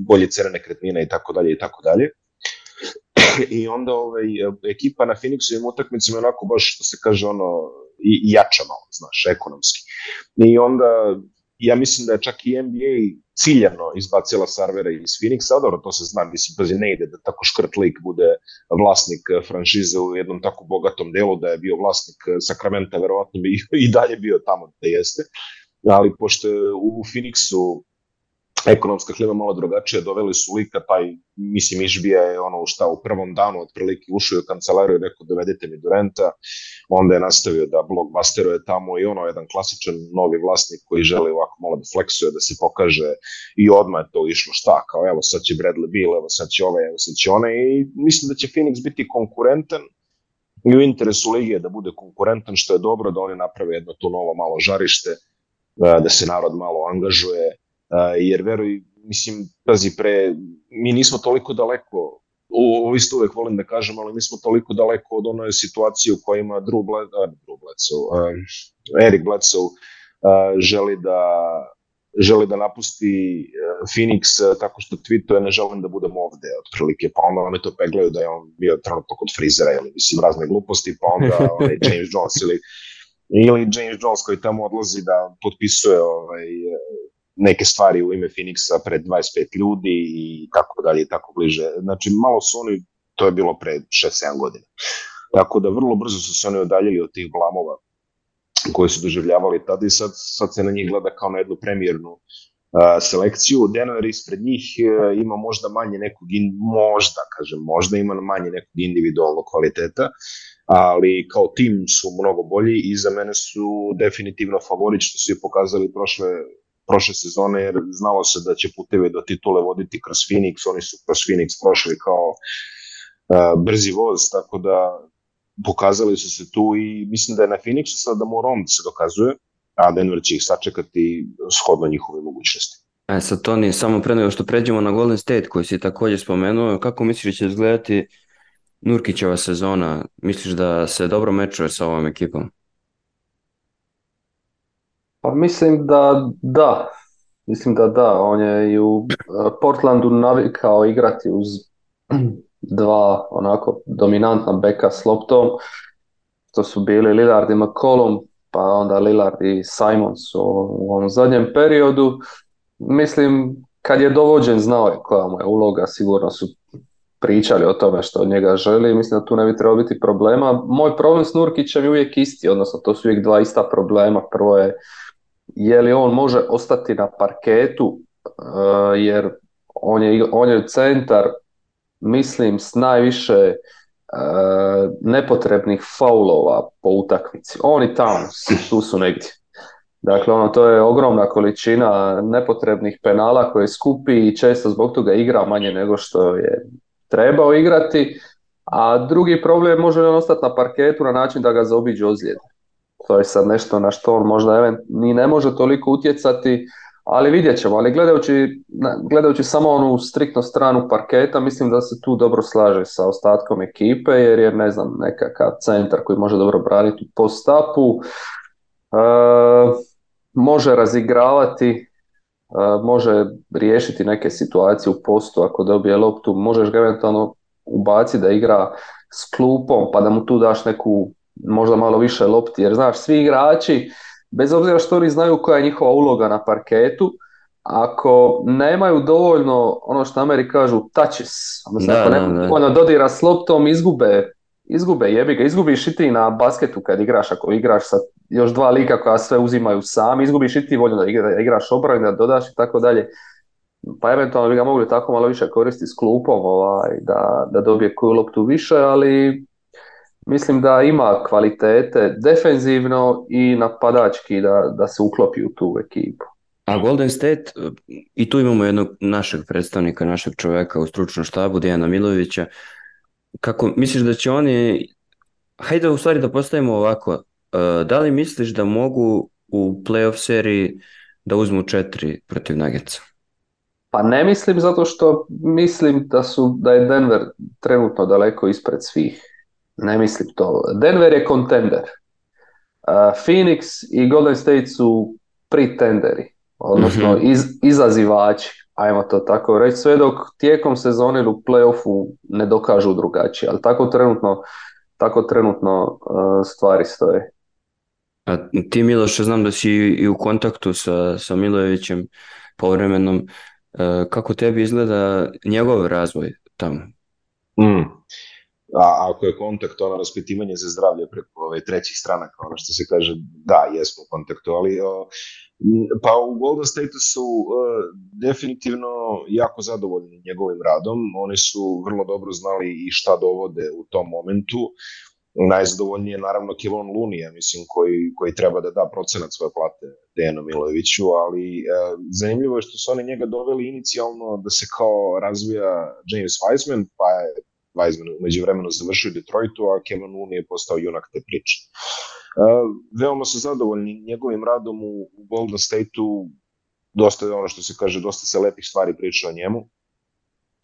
bolje cene nekretnina i tako dalje i tako dalje. I onda ovaj, ekipa na Phoenixovim utakmicama onako baš, što se kaže, ono, i, jača malo, znaš, ekonomski. I onda ja mislim da je čak i NBA ciljano izbacila servere iz Phoenixa, dobro, to se zna, mislim, pazi, ne ide da tako škrt lik bude vlasnik franšize u jednom tako bogatom delu, da je bio vlasnik Sakramenta, verovatno bi <laughs> i dalje bio tamo da jeste, ali pošto u Phoenixu ekonomska klima malo drugačija, doveli su lika, pa i, mislim, Išbija je ono šta u prvom danu otprilike ušao u kancelariju, i rekao dovedete mi Durenta, onda je nastavio da blockbusteruje tamo i ono jedan klasičan novi vlasnik koji želi ovako malo da fleksuje, da se pokaže i odmah je to išlo šta, kao evo sad će Bradley Beal, evo sad će ove, evo sad će one i mislim da će Phoenix biti konkurentan, i u interesu Lige da bude konkurentan, što je dobro da oni naprave jedno to novo malo žarište, da se narod malo angažuje, jer veruj, mislim, pazi, pre, mi nismo toliko daleko, ovo isto uvek volim da kažem, ali mi smo toliko daleko od onoj situacije u kojima ima Drew, Ble, a, Drew Bledsoe, Eric Bledsoe želi da želi da napusti e, Phoenix e, tako što tweetuje ne želim da budem ovde otprilike, pa onda me to peglaju da je on bio trenutno kod frizera ili mislim razne gluposti, pa onda <laughs> onaj James Jones ili ili James Jones koji tamo odlazi da potpisuje ovaj, neke stvari u ime Phoenixa pred 25 ljudi i tako dalje i tako bliže. Znači, malo su oni, to je bilo pre 6-7 godina. Tako da vrlo brzo su se oni odaljili od tih blamova koje su doživljavali tada i sad, sad se na njih gleda kao na jednu premijernu selekciju. Denver ispred njih e, ima možda manje nekog, in, možda, kažem, možda ima manje nekog individualnog kvaliteta, ali kao tim su mnogo bolji i za mene su definitivno favori što su i pokazali prošle prošle sezone, jer znalo se da će puteve do titule voditi kroz Phoenix, oni su kroz Phoenix prošli kao uh, brzi voz, tako da pokazali su se tu i mislim da je na Phoenixu sad da mu Rom se dokazuje, a Denver će ih sačekati shodno njihove mogućnosti. E sad, Toni, samo pre nego što pređemo na Golden State koji si takođe spomenuo, kako misliš da će izgledati Nurkićeva sezona? Misliš da se dobro mečuje sa ovom ekipom? Pa mislim da da. Mislim da da, on je i u e, Portlandu navikao igrati uz <clears throat> dva onako dominantna beka s loptom. To su bili Lillard i McCollum, pa onda Lillard i Simons su u ovom zadnjem periodu. Mislim, kad je dovođen znao je koja mu je uloga, sigurno su pričali o tome što od njega želi, mislim da tu ne bi trebalo biti problema. Moj problem s Nurkićem je uvijek isti, odnosno to su uvijek dva ista problema. Prvo je je li on može ostati na parketu e, jer on je, on je centar mislim s najviše e, nepotrebnih faulova po utakmici. Oni tamo, tu su negdje. Dakle, ono, to je ogromna količina nepotrebnih penala koje skupi i često zbog toga igra manje nego što je trebao igrati. A drugi problem može on ostati na parketu na način da ga zaobiđu ozljede. To je sad nešto na što on možda event, ni ne može toliko utjecati, ali vidjet ćemo. Ali gledajući, gledajući samo onu striktno stranu parketa, mislim da se tu dobro slaže sa ostatkom ekipe, jer je ne znam, nekakav centar koji može dobro braniti po stapu, e, može razigravati e, može riješiti neke situacije u postu ako dobije loptu, možeš ga eventualno ubaciti da igra s klupom pa da mu tu daš neku možda malo više lopti, jer znaš, svi igrači, bez obzira što oni znaju koja je njihova uloga na parketu, ako nemaju dovoljno, ono što Ameri kažu, touches, odnosno da, ako nemaju da, da. dodira s loptom, izgube, izgube jebi ga, izgubiš i ti na basketu kad igraš, ako igraš sa još dva lika koja sve uzimaju sami, izgubiš i ti volju da, da igraš obranu, da dodaš i tako dalje. Pa eventualno bi ga mogli tako malo više koristiti s klupom, ovaj, da, da dobije koju loptu više, ali mislim da ima kvalitete defenzivno i napadački da, da se uklopi u tu ekipu. A Golden State, i tu imamo jednog našeg predstavnika, našeg čoveka u stručnom štabu, Dijana Milovića. Kako misliš da će oni... Hajde u stvari da postavimo ovako. Uh, da li misliš da mogu u playoff seriji da uzmu četiri protiv Nuggetsa? Pa ne mislim zato što mislim da su da je Denver trenutno daleko ispred svih ne mislim to. Denver je kontender. Phoenix i Golden State su pretenderi, odnosno mhm. iz, izazivači, ajmo to tako reći, sve dok tijekom sezone u playoffu ne dokažu drugačije, ali tako trenutno, tako trenutno e, stvari stoje. A ti Miloš, znam da si i u kontaktu sa, sa Milojevićem povremenom, e, kako tebi izgleda njegov razvoj tamo? Mm a ako je kontakt ono raspitivanje za zdravlje preko ove, ovaj, trećih stranaka, ono što se kaže, da, jesmo kontaktuali. pa u Golden State su definitivno jako zadovoljni njegovim radom, oni su vrlo dobro znali i šta dovode u tom momentu, najzadovoljniji je naravno Kevon Lunija, mislim, koji, koji treba da da procenat svoje plate Dejanu Milojeviću, ali e, zanimljivo je što su oni njega doveli inicijalno da se kao razvija James Wiseman, pa je Weizman umeđu vremenu završio u Detroitu, a Kevin Looney je postao junak te priče. Uh, veoma su zadovoljni njegovim radom u, u Golden State-u, dosta je ono što se kaže, dosta se lepih stvari priča o njemu.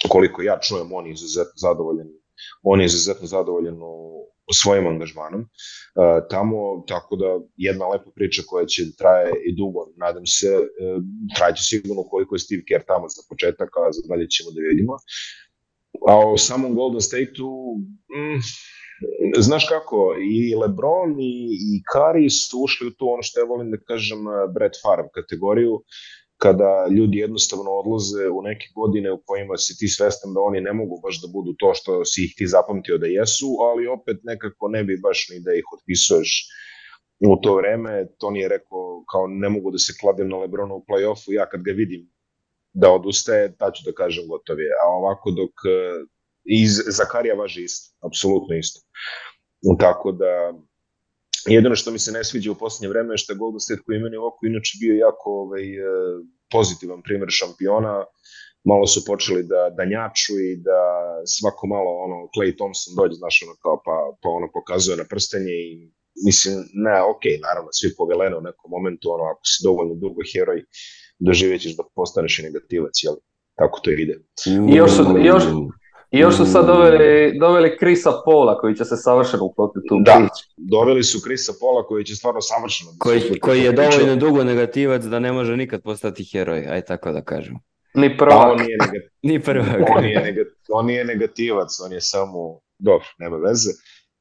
Koliko ja čujem, on je izuzetno zadovoljen, on je izuzetno zadovoljen u, svojim angažmanom uh, tamo, tako da jedna lepa priča koja će traje i dugo, nadam se, uh, e, trajeće sigurno koliko je Steve Kerr tamo za početak, a za dalje ćemo da vidimo. Uh, A o samom Golden State-u, mm, znaš kako, i LeBron i, i Curry su ušli u to ono što ja volim da kažem, eh, Brad Farm kategoriju, kada ljudi jednostavno odlaze u neke godine u kojima si ti svestan da oni ne mogu baš da budu to što si ih ti zapamtio da jesu, ali opet nekako ne bi baš ni da ih otpisuješ u to vreme. Toni je rekao kao ne mogu da se kladim na Lebrona u play-offu, ja kad ga vidim da odustaje, ta ću da kažem gotov je. A ovako dok e, i Zakarija važi isto, apsolutno isto. Tako da, jedino što mi se ne sviđa u poslednje vreme je što je Golden State koji je meni ovako inače bio jako ovaj, e, pozitivan primer šampiona, malo su počeli da, danjaču i da svako malo ono, Clay Thompson dođe, znaš, ono, kao, pa, pa ono pokazuje na prstenje i mislim, ne, ok, naravno, svi povelene u nekom momentu, ono, ako si dovoljno dugo heroj, doživećeš da postaneš i negativac, jel? Tako to ide. I još su, mm. još, i još su sad doveli, doveli Krisa Pola koji će se savršeno uklopiti u da, priču. doveli su Krisa Pola koji će stvarno savršeno... Da koji, koji je dovoljno dugo negativac da ne može nikad postati heroj, aj tako da kažem. Ni pa, prvak. on nije, negat... <laughs> Ni prvak. On, nije, negat... on je negativac, on je samo... Dobro, nema veze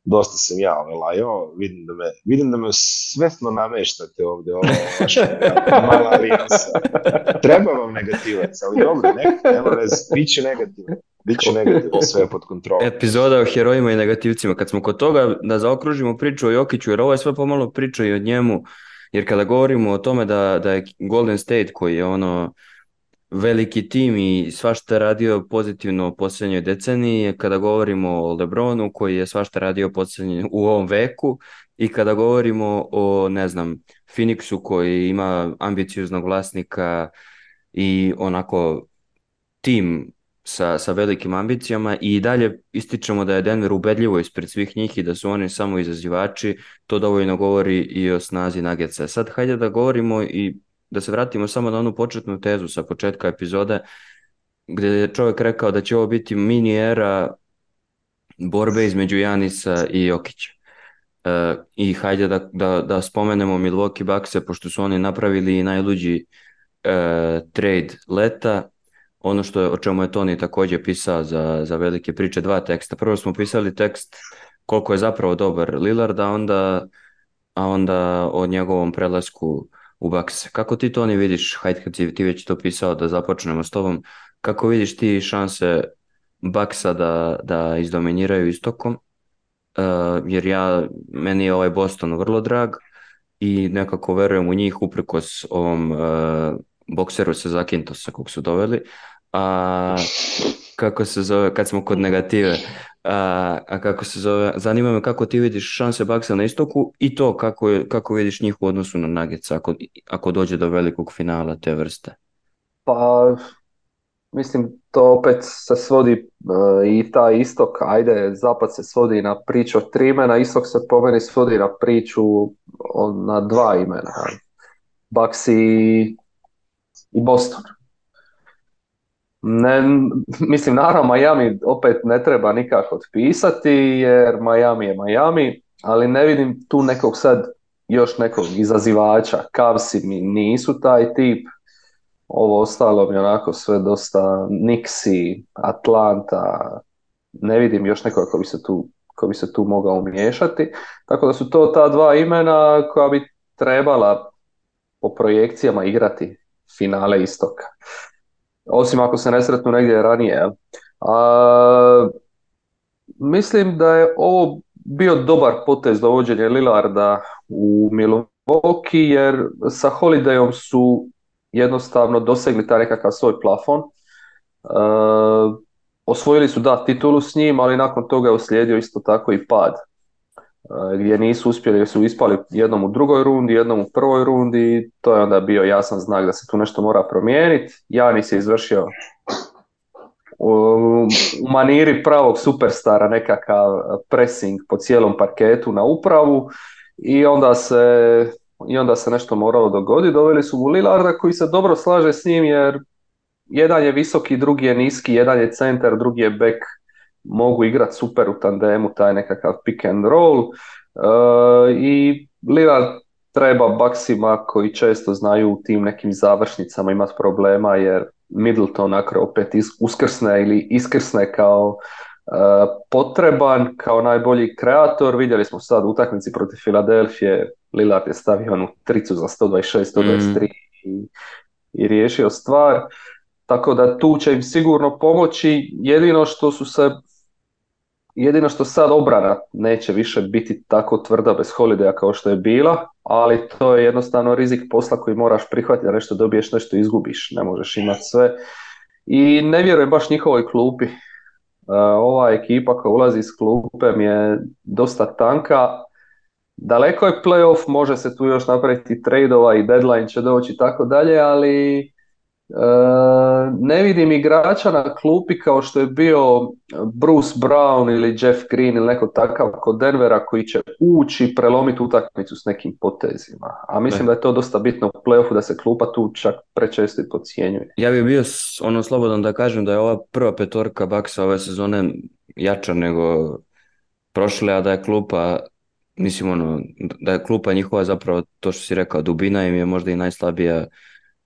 dosta sam ja ovaj, lajao, vidim da me, vidim da me svesno nameštate ovde, ovo vaša <laughs> mala alijansa. Treba vam negativac, ali dobro, neka, nema vez, bit će negativac. Biće negativno, sve pod kontrolom. Epizoda o herojima i negativcima. Kad smo kod toga da zaokružimo priču o Jokiću, jer ovo je sve pomalo priča i o njemu, jer kada govorimo o tome da, da je Golden State koji je ono veliki tim i svašta radio pozitivno u posljednjoj deceniji, kada govorimo o Lebronu koji je svašta radio poslednje u ovom veku i kada govorimo o, ne znam, Phoenixu koji ima ambicioznog vlasnika i onako tim sa, sa velikim ambicijama i dalje ističemo da je Denver ubedljivo ispred svih njih i da su oni samo izazivači, to dovoljno govori i o snazi Nuggetsa. Sad hajde da govorimo i da se vratimo samo na onu početnu tezu sa početka epizode, gde je čovjek rekao da će ovo biti mini era borbe između Janisa i Jokića. E, I hajde da, da, da spomenemo Milwaukee Bucks-e, pošto su oni napravili najluđi e, trade leta, ono što je, o čemu je Toni takođe pisao za, za velike priče, dva teksta. Prvo smo pisali tekst koliko je zapravo dobar Lillard, a onda, a onda o njegovom prelasku uh, u bakse. Kako ti to ne vidiš, hajde kad ti već to pisao da započnemo s tobom, kako vidiš ti šanse baksa da, da izdominiraju istokom? Uh, jer ja, meni je ovaj Boston vrlo drag i nekako verujem u njih uprkos ovom uh, bokseru sa Zakintosa kog su doveli. A kako se zove, kad smo kod negative, A, a kako se zove, zanima me kako ti vidiš šanse Baksa na istoku i to kako, je, kako vidiš njih u odnosu na Nuggets ako, ako dođe do velikog finala te vrste. Pa mislim to opet se svodi uh, i ta istok, ajde zapad se svodi na priču o tri imena, istok se po meni svodi na priču na dva imena. Baxi i Boston. Ne, <laughs> mislim, naravno, Miami opet ne treba nikako otpisati, jer Miami je Miami, ali ne vidim tu nekog sad još nekog izazivača. Kavsi mi nisu taj tip. Ovo ostalo mi onako sve dosta Nixi, Atlanta. Ne vidim još nekoga ko bi se tu ko bi se tu mogao umiješati. Tako da su to ta dva imena koja bi trebala po projekcijama igrati finale istoka osim ako se nesretnu negdje ranije. A, mislim da je ovo bio dobar potez dovođenje Lillarda u Milwaukee, jer sa Holidayom su jednostavno dosegli taj nekakav svoj plafon. Uh, osvojili su da titulu s njim, ali nakon toga je uslijedio isto tako i pad. E, gdje nisu uspjeli su ispali jednom u drugoj rundi, jednom u prvoj rundi i to je onda bio jasan znak da se tu nešto mora promijeniti. Janis je izvršio u maniri pravog superstara nekakav pressing po cijelom parketu na upravu i onda se, i onda se nešto moralo dogoditi. Doveli su mu Lillarda koji se dobro slaže s njim jer jedan je visoki, drugi je niski, jedan je centar, drugi je bek mogu igrati super u tandemu taj nekakav pick and roll uh, i Lillard treba baksima koji često znaju u tim nekim završnicama imati problema jer Middleton akro opet uskrsne ili iskrsne kao uh, potreban, kao najbolji kreator. Vidjeli smo sad u utakmici protiv Filadelfije, Lillard je stavio onu tricu za 126, 123 mm. i, i riješio stvar. Tako da tu će im sigurno pomoći. Jedino što su se Jedino što sad obrana neće više biti tako tvrda bez holideja kao što je bila, ali to je jednostavno rizik posla koji moraš prihvatiti da nešto dobiješ, nešto izgubiš, ne možeš imati sve. I ne vjerujem baš njihovoj klupi. E, ova ekipa koja ulazi s klupe je dosta tanka. Daleko je playoff, može se tu još napraviti tradeova i deadline će doći i tako dalje, ali E, ne vidim igrača na klupi kao što je bio Bruce Brown ili Jeff Green ili neko takav kod Denvera koji će ući prelomiti utakmicu s nekim potezima. A mislim e. da je to dosta bitno u playoffu da se klupa tu čak prečesto i podcjenjuje. Ja bih bio ono slobodan da kažem da je ova prva petorka Baksa ove sezone jača nego prošle, a da je klupa mislim ono, da je klupa njihova zapravo to što si rekao, dubina im je možda i najslabija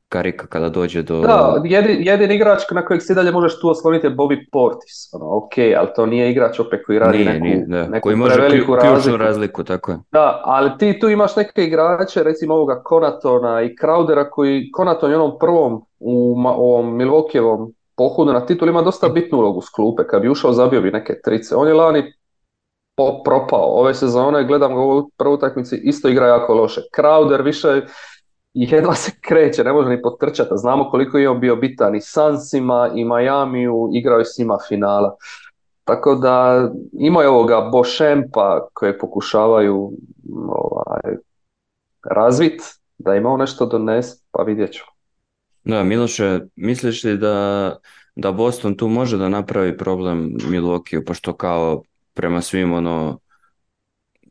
karika kada dođe do... Da, jedin, jedin igrač na kojeg se dalje možeš tu osloniti je Bobby Portis. Ono, ok, ali to nije igrač opet koji radi nije, neku, nije, da. neku koji može preveliku ključnu razliku. Tako je. Da, ali ti tu imaš neke igrače, recimo ovoga Konatona i Crowdera koji Konaton je onom prvom u ovom Milwaukeeovom pohodu na titul ima dosta bitnu ulogu s klupe. Kad bi ušao, zabio bi neke trice. On je lani propao. Ove sezone, gledam ga u ovoj prvoj utakmici, isto igra jako loše. Crowder više jedva se kreće, ne može ni potrčati. Znamo koliko je on bio bitan i Sansima i Majamiju, igrao je s njima finala. Tako da imaju ovoga Bošempa koje pokušavaju ovaj, razvit, da ima nešto donese, pa vidjet ću. Da, Miloše, misliš li da, da Boston tu može da napravi problem Milokiju, pošto kao prema svim ono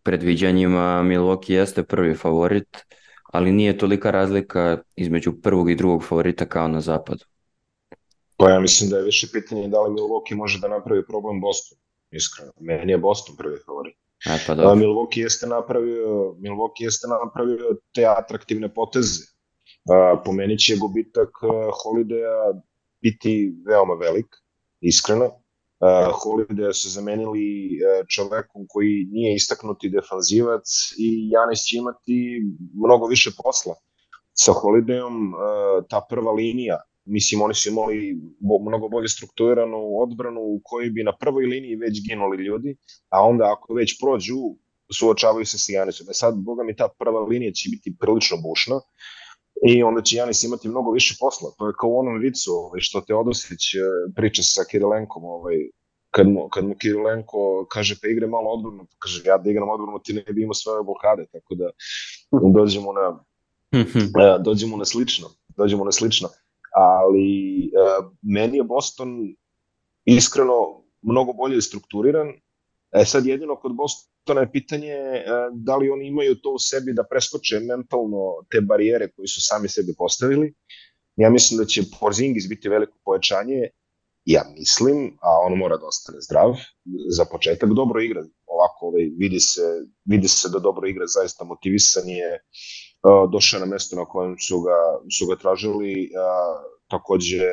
predviđanjima Milwaukee jeste prvi favorit, ali nije tolika razlika između prvog i drugog favorita kao na zapadu. Pa ja mislim da je više pitanje da li Milwaukee može da napravi problem Bostonu, iskreno. Meni je Boston prvi favorit. E, pa dobro. A, Milwaukee jeste napravio, Milwaukee jeste napravio te atraktivne poteze. A, po meni će gubitak Holidaya biti veoma velik, iskreno uh, e, Holidaya su zamenili uh, e, čovekom koji nije istaknuti defanzivac i Janis će imati mnogo više posla. Sa Holidayom uh, e, ta prva linija, mislim oni su imali bo, mnogo bolje strukturiranu odbranu u kojoj bi na prvoj liniji već ginuli ljudi, a onda ako već prođu suočavaju se sa Janisom. E sad, boga mi, ta prva linija će biti prilično bušna. Uh, i onda će Janis imati mnogo više posla. To je kao u onom vicu ovaj, što te Odosić e, priča sa Kirilenkom, ovaj, kad mu, kad mu Kirilenko kaže pa igre malo odbranu, pa kaže ja da igram odbranu ti ne bi imao svoje blokade, tako da mhm. dođemo na mhm. e, dođemo na slično, dođemo na slično. Ali e, meni je Boston iskreno mnogo bolje strukturiran. E sad jedino kod Bostona Tona je pitanje e, da li oni imaju to u sebi da preskoče mentalno te barijere koji su sami sebi postavili. Ja mislim da će Porzingis biti veliko pojačanje, ja mislim, a on mora da ostane zdrav, za početak dobro igra, ovako ovaj, vidi, se, vidi se da dobro igra, zaista motivisan je, e, došao na mesto na kojem su ga, su ga tražili, takođe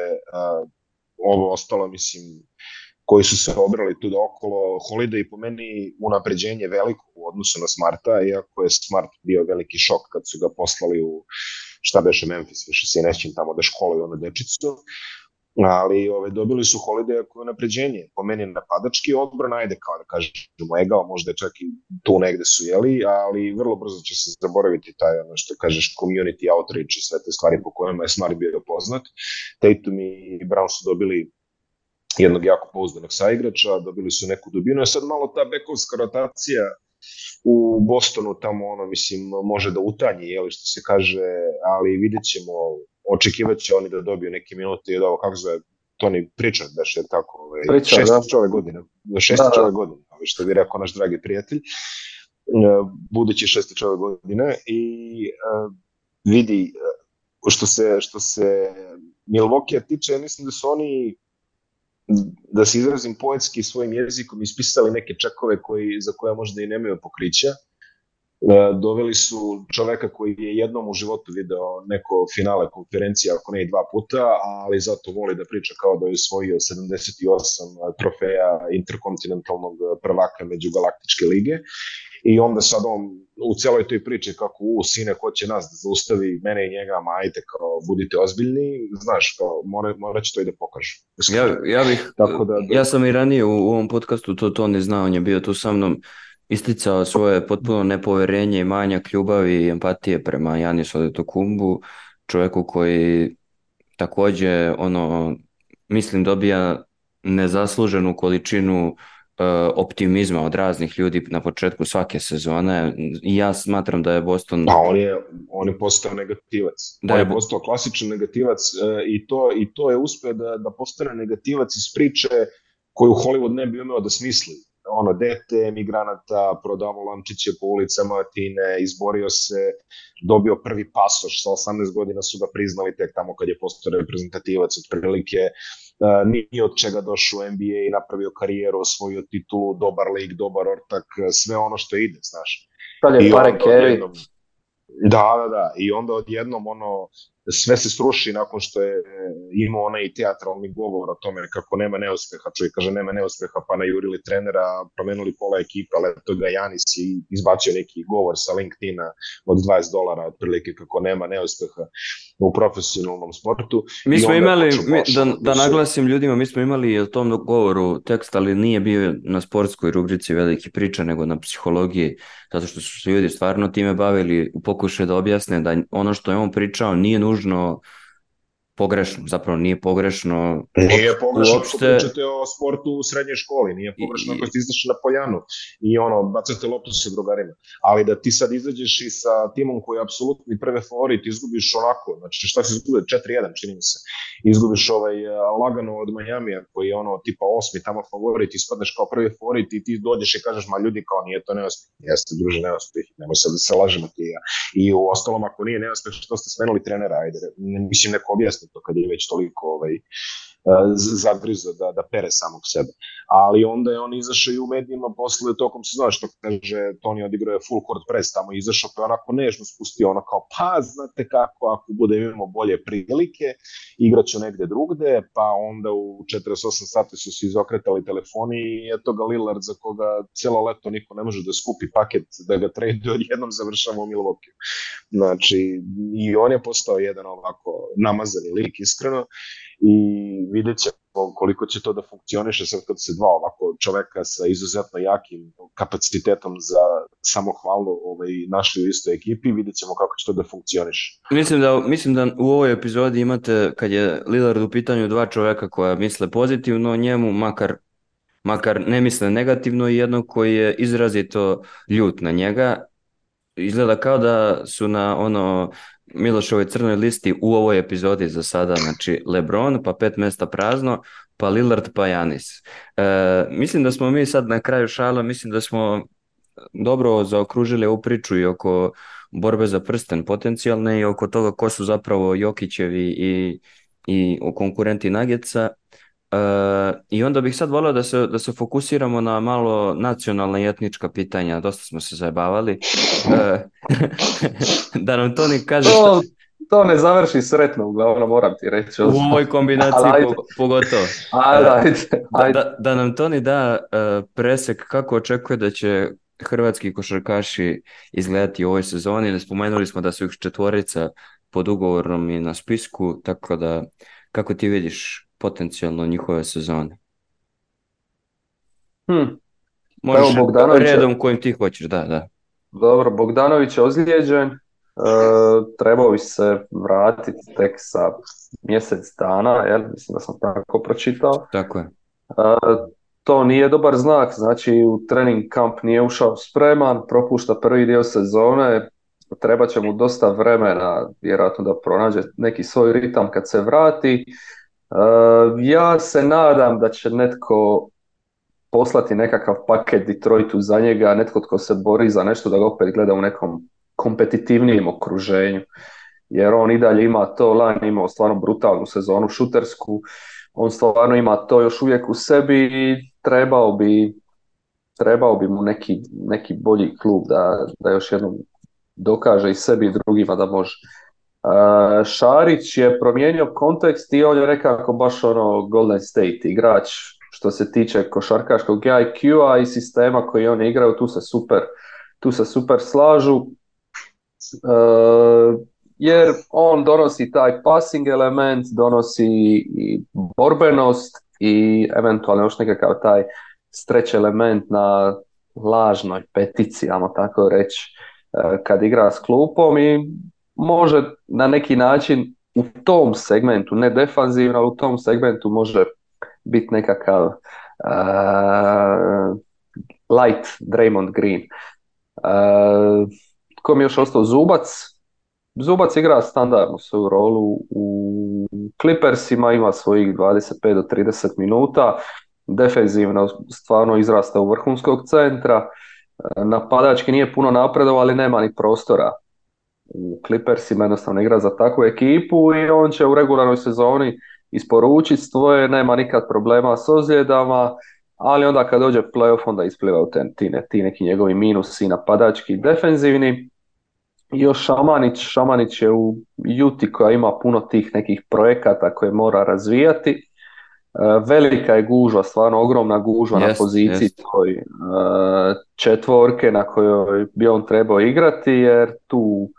ovo ostalo, mislim, koji su se obrali tu okolo. Holiday po meni unapređenje veliko u odnosu na Smarta, iako je Smart bio veliki šok kad su ga poslali u šta beše Memphis, više se nećem tamo da školaju ono dečicu. Ali ove, dobili su Holiday ako unapređenje. Po meni napadački odbran, ajde kao da kažemo egao, možda je čak i tu negde su jeli, ali vrlo brzo će se zaboraviti taj ono što kažeš community outreach i sve te stvari po kojima je Smart bio poznat. Tatum i Brown su dobili jednog jako pouzdanog saigrača, dobili su neku dubinu, a sad malo ta bekovska rotacija u Bostonu tamo ono mislim može da utanji je li što se kaže, ali videćemo očekivaće oni da dobiju neke minute i da ovo kako zove Toni Pričard da je tako, ovaj Pričard, šesti da. čovek godine, šesti da, da. čovek godine, ovaj što bi rekao naš dragi prijatelj. E, budući šest čovek godine i uh, vidi e, što se što se Milwaukee tiče, mislim da su oni da se izrazim poetski svojim jezikom ispisali neke čakove koji, za koje možda i nemaju pokrića. E, doveli su čoveka koji je jednom u životu video neko finale konferencije, ako ne i dva puta, ali zato voli da priča kao da je osvojio 78 trofeja interkontinentalnog prvaka među galaktičke lige i onda sad on u celoj toj priči kako u sine ko će nas da zaustavi mene i njega, ma ajte kao budite ozbiljni, znaš kao mora, mora će to i da pokažu. Ja, ja bih, Tako da, da... ja sam i ranije u, u ovom podcastu to, to ne znao, on je bio tu sa mnom isticao svoje potpuno nepoverenje i manjak ljubavi i empatije prema Janis Odetokumbu, čovjeku koji takođe ono mislim dobija nezasluženu količinu uh, E, optimizma od raznih ljudi na početku svake sezone. Ja smatram da je Boston... Pa on je, on je postao negativac. Da on je, je postao klasičan negativac e, i to, i to je uspeo da, da postane negativac iz priče koju Hollywood ne bi umeo da smisli. Ono, dete emigranata, prodavo lamčiće po ulicama Atine, izborio se, dobio prvi pasoš, sa 18 godina su ga priznali tek tamo kad je postao reprezentativac, otprilike uh, ni od čega došao u NBA i napravio karijeru, osvojio titulu, dobar lik, dobar ortak, sve ono što ide, znaš. Sad je pare Kerry. Da, da, da. I onda odjednom ono sve se sruši nakon što je eh, imao onaj teatralni govor o tome kako nema neuspeha, čovjek kaže nema neuspeha, pa najurili trenera, promenili pola ekipa, leto ga Janis i izbacio neki govor sa LinkedIna od 20 dolara, otprilike kako nema neuspeha u profesionalnom sportu. Mi smo imali, mi, da, da, da naglasim ljudima, mi smo imali o tom govoru tekst, ali nije bio na sportskoj rubrici velike priče, nego na psihologiji, zato što su se ljudi stvarno time bavili u pokušaju da objasne da ono što je on pričao nije nužno нужно pogrešno, zapravo nije pogrešno. Nije pogrešno uopšte... ako pričate o sportu u srednjoj školi, nije pogrešno I... ako ste izašli na poljanu i ono, bacate loptu sa drugarima. Ali da ti sad izađeš i sa timom koji je apsolutni prve favorit, izgubiš onako, znači šta se izgubio, 4-1 čini mi se, izgubiš ovaj lagano od Majamija koji je ono tipa osmi tamo favorit, ispadneš kao prvi favorit i ti dođeš i kažeš, ma ljudi kao nije to neuspeh, jeste druže neuspeh, nemoj sad da se lažemo ti ja. I u ostalom ako nije neuspeh što ste smenili trenera, ajde, mislim neko objasni to kad je već toliko ovaj, zagriza da, da pere samog sebe. Ali onda je on izašao i u medijima posle tokom se znaš što kaže Toni odigrao je full court press tamo je izašao pa onako nežno spustio ono kao pa znate kako ako bude imamo bolje prilike igraću negde drugde pa onda u 48 sati su se izokretali telefoni i eto ga Lillard za koga celo leto niko ne može da skupi paket da ga trade odjednom završava u Milwaukee. Znači i on je postao jedan ovako namazani lik iskreno i vidjet ćemo koliko će to da funkcioniše sad kad se dva ovako čoveka sa izuzetno jakim kapacitetom za samohvalu ovaj, našli u istoj ekipi, vidjet ćemo kako će to da funkcioniše. Mislim da, mislim da u ovoj epizodi imate, kad je Lillard u pitanju, dva čoveka koja misle pozitivno njemu, makar makar ne misle negativno i jedno koji je izrazito ljut na njega izgleda kao da su na ono Milošovoj crnoj listi u ovoj epizodi za sada, znači Lebron, pa pet mesta prazno, pa Lillard, pa Janis. E, mislim da smo mi sad na kraju šala, mislim da smo dobro zaokružili ovu priču i oko borbe za prsten potencijalne i oko toga ko su zapravo Jokićevi i, i konkurenti Nageca. I onda bih sad volio da se, da se fokusiramo na malo nacionalna i etnička pitanja, dosta smo se zajebavali. E, <laughs> da nam to ni kaže šta... To ne završi sretno, uglavnom moram ti reći. U ovoj kombinaciji ajde. pogotovo. Ajde, da, ajde. Da, da nam Toni da e, presek kako očekuje da će hrvatski košarkaši izgledati u ovoj sezoni. Spomenuli smo da su ih četvorica pod ugovornom i na spisku, tako da kako ti vidiš potencijalno njihove sezone. Hm. Možeš Evo Bogdanovića. redom kojim ti hoćeš, da, da. Dobro, Bogdanović je ozlijeđen, e, trebao bi se vratiti tek sa mjesec dana, jel? mislim da sam tako pročitao. Tako je. E, to nije dobar znak, znači u trening kamp nije ušao spreman, propušta prvi dio sezone, treba će mu dosta vremena vjerojatno da pronađe neki svoj ritam kad se vrati. Uh, ja se nadam da će netko poslati nekakav paket Detroitu za njega, netko tko se bori za nešto da ga opet gleda u nekom kompetitivnijem okruženju. Jer on i dalje ima to, Lan ima stvarno brutalnu sezonu šutersku, on stvarno ima to još uvijek u sebi i trebao bi, trebao bi mu neki, neki bolji klub da, da još jednom dokaže i sebi i drugima da može. Uh, Šarić je promijenio kontekst i on je nekako baš ono Golden State igrač što se tiče košarkaškog IQ-a i sistema koji oni igraju, tu se super, tu se super slažu. Uh, jer on donosi taj passing element, donosi i borbenost i eventualno još nekakav taj streć element na lažnoj petici, ajmo tako reći, e, kad igra s klupom i može na neki način u tom segmentu, ne defanzivno, ali u tom segmentu može biti nekakav uh, light Draymond Green. Uh, kom je još ostao? Zubac. Zubac igra standardno svoju rolu u Clippersima, ima svojih 25 do 30 minuta, defenzivno stvarno izrasta u vrhunskog centra, uh, napadački nije puno napredovao, ali nema ni prostora u Clippersima jednostavno igra za takvu ekipu i on će u regularnoj sezoni isporučiti svoje, nema nikad problema s ozljedama, ali onda kad dođe playoff onda ispliva u ten, ti, ne, ti neki njegovi minusi napadački i defenzivni. I još Šamanić, Šamanić je u Juti koja ima puno tih nekih projekata koje mora razvijati. E, velika je gužva, stvarno ogromna gužva yes, na poziciji yes. toj e, četvorke na kojoj bi on trebao igrati jer tu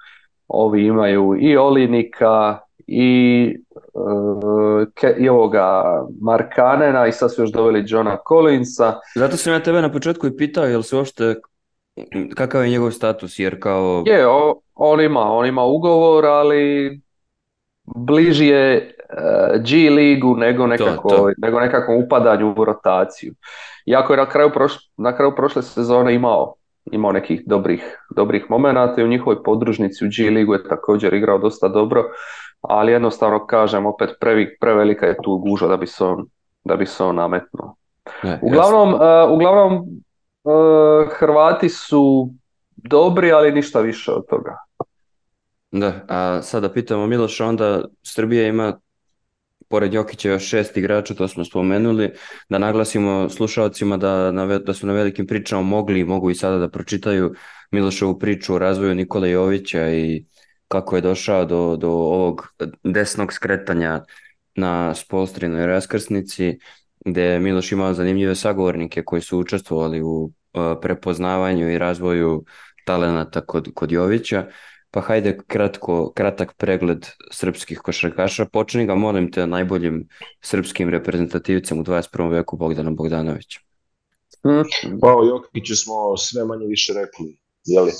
ovi imaju i Olinika i, uh, ke, i ovoga Markanena i sad su još doveli Johna Collinsa. Zato sam ja tebe na početku i pitao jel se uopšte kakav je njegov status jer kao... Je, o, on, ima, on ima ugovor ali bliži je uh, G ligu nego nekako, to, to. nego nekakvom upadanju u rotaciju. Iako je na kraju, prošle, na kraju prošle sezone imao imao nekih dobrih, dobrih momenata i u njihovoj podružnici u G ligu je također igrao dosta dobro, ali jednostavno kažem opet previ, prevelika je tu gužva da bi se on, da bi se on nametnuo. Ne, uglavnom, uh, uglavnom uh, Hrvati su dobri, ali ništa više od toga. Da, a sada pitamo Miloša, onda Srbija ima pored Jokića još šest igrača, to smo spomenuli, da naglasimo slušalcima da, da su na velikim pričama mogli i mogu i sada da pročitaju Miloševu priču o razvoju Nikola Jovića i kako je došao do, do ovog desnog skretanja na spolstrinoj raskrsnici, gde je Miloš imao zanimljive sagovornike koji su učestvovali u prepoznavanju i razvoju talenata kod, kod Jovića. Pa hajde kratko, kratak pregled srpskih košarkaša. Počni ga, molim te, najboljim srpskim reprezentativcem u 21. veku Bogdanom Bogdanovićem. Hmm. Pa o Jokiću smo sve manje više rekli, jeli?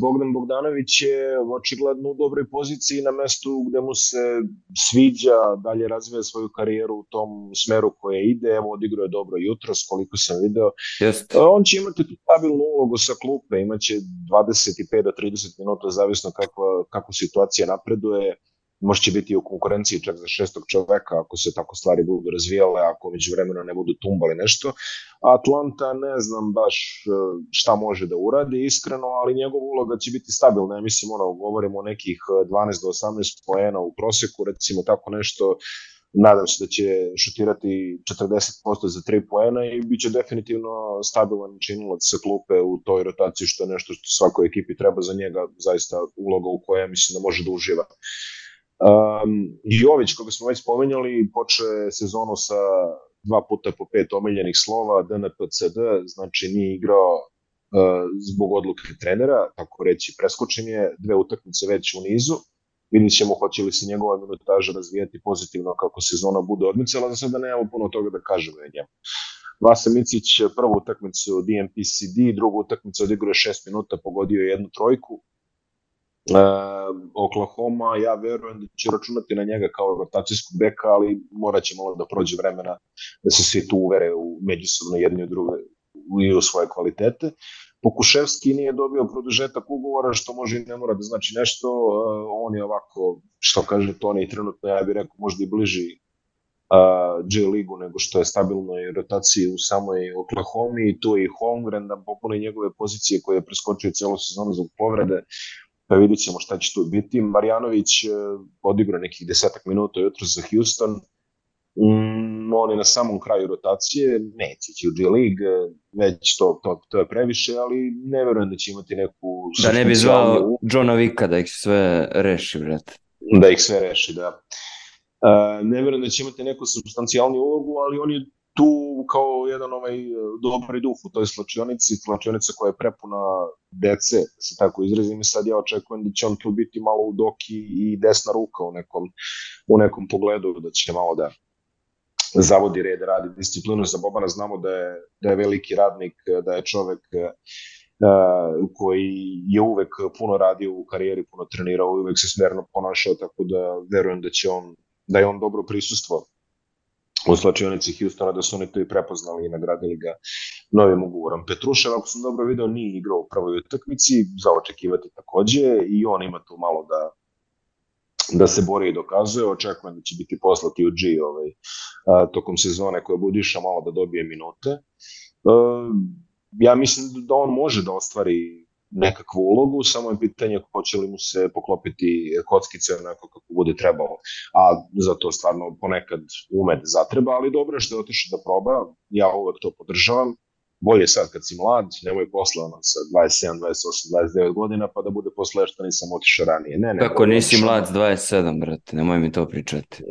Bogdan Bogdanović je očigledno u dobroj poziciji na mestu gde mu se sviđa, dalje razvija svoju karijeru u tom smeru koje ide, evo odigrao je dobro jutro, koliko sam video. Jest. On će imati tu stabilnu ulogu sa klupe, imaće 25 do 30 minuta, zavisno kako, kako situacija napreduje možda će biti u konkurenciji čak za šestog čoveka ako se tako stvari budu razvijale, ako među vremena ne budu tumbali nešto. Atlanta ne znam baš e, šta može da uradi iskreno, ali njegov uloga će biti stabilna. Ja mislim, ono, govorimo o nekih 12 e, do 18 poena u proseku, recimo tako nešto nadam se da će šutirati 40% za 3 poena i bit će definitivno stabilan činilac sa klupe u toj rotaciji, što je nešto što svakoj ekipi treba za njega, zaista uloga u kojoj ja mislim da može da uživa. Uh, Um, Jović, koga smo već spomenjali, poče sezonu sa dva puta po pet omiljenih slova, DNPCD, znači nije igrao uh, zbog odluke trenera, tako reći preskočen je, dve utakmice već u nizu, vidit ćemo hoće li se njegova minutaža razvijati pozitivno kako sezona bude odmicala, za sada nemamo puno toga da kažemo o njemu. Vasa Micić prvu utakmicu DMPCD, drugu utakmicu odigrao je 6 minuta, pogodio je jednu trojku, Oklahoma, ja verujem da će računati na njega kao rotacijskog beka, ali morat će malo da prođe vremena da se svi tu uvere u međusobno jedne i druge i u svoje kvalitete. Pokuševski nije dobio produžetak ugovora, što može i ne mora da znači nešto. On je ovako, što kaže Toni, trenutno ja bih rekao možda i bliži J ligu nego što je stabilno i rotaciji u samoj Oklahoma i tu je i Holmgren da popune njegove pozicije koje je preskočio celo sezonu zbog povrede pa vidit ćemo šta će tu biti. Marjanović e, odigrao nekih desetak minuta jutro za Houston, Mm, on je na samom kraju rotacije, neće ići u G-League, e, već to, to, to je previše, ali ne verujem da će imati neku... Da ne bi zvao Johna Vika da ih sve reši, vrat. Da ih sve reši, da. Uh, ne verujem da će imati neku substancijalnu ulogu, ali on je tu kao jedan ovaj e, dobri duh u toj slačionici, slačionica koja je prepuna dece, da se tako izrazim, i sad ja očekujem da će on tu biti malo u doki i desna ruka u nekom, u nekom pogledu, da će malo da zavodi red, radi disciplinu za Bobana, znamo da je, da je veliki radnik, da je čovek uh, koji je uvek puno radio u karijeri, puno trenirao, uvek se smerno ponašao, tako da verujem da će on, da je on dobro prisustvo u slačionici Houstona, da su oni to i prepoznali i nagradili ga novim ugovorom. Petrušev, ako sam dobro video, nije igrao u prvoj utakmici, za očekivati takođe, i on ima tu malo da da se bori i dokazuje, očekujem da će biti poslati u G ovaj, a, tokom sezone koja budiša malo da dobije minute. E, ja mislim da on može da ostvari nekakvu ulogu, samo je pitanje hoće li mu se poklopiti kockice onako kako bude trebalo. A zato stvarno ponekad ume da zatreba, ali dobro je što je otišao da proba, ja uvek to podržavam. Bolje sad kad si mlad, nemoj posle ono sa 27, 28, 29 godina, pa da bude posle što nisam otišao ranije. Ne, ne, Kako nisi otišao. mlad 27, brate, nemoj mi to pričati.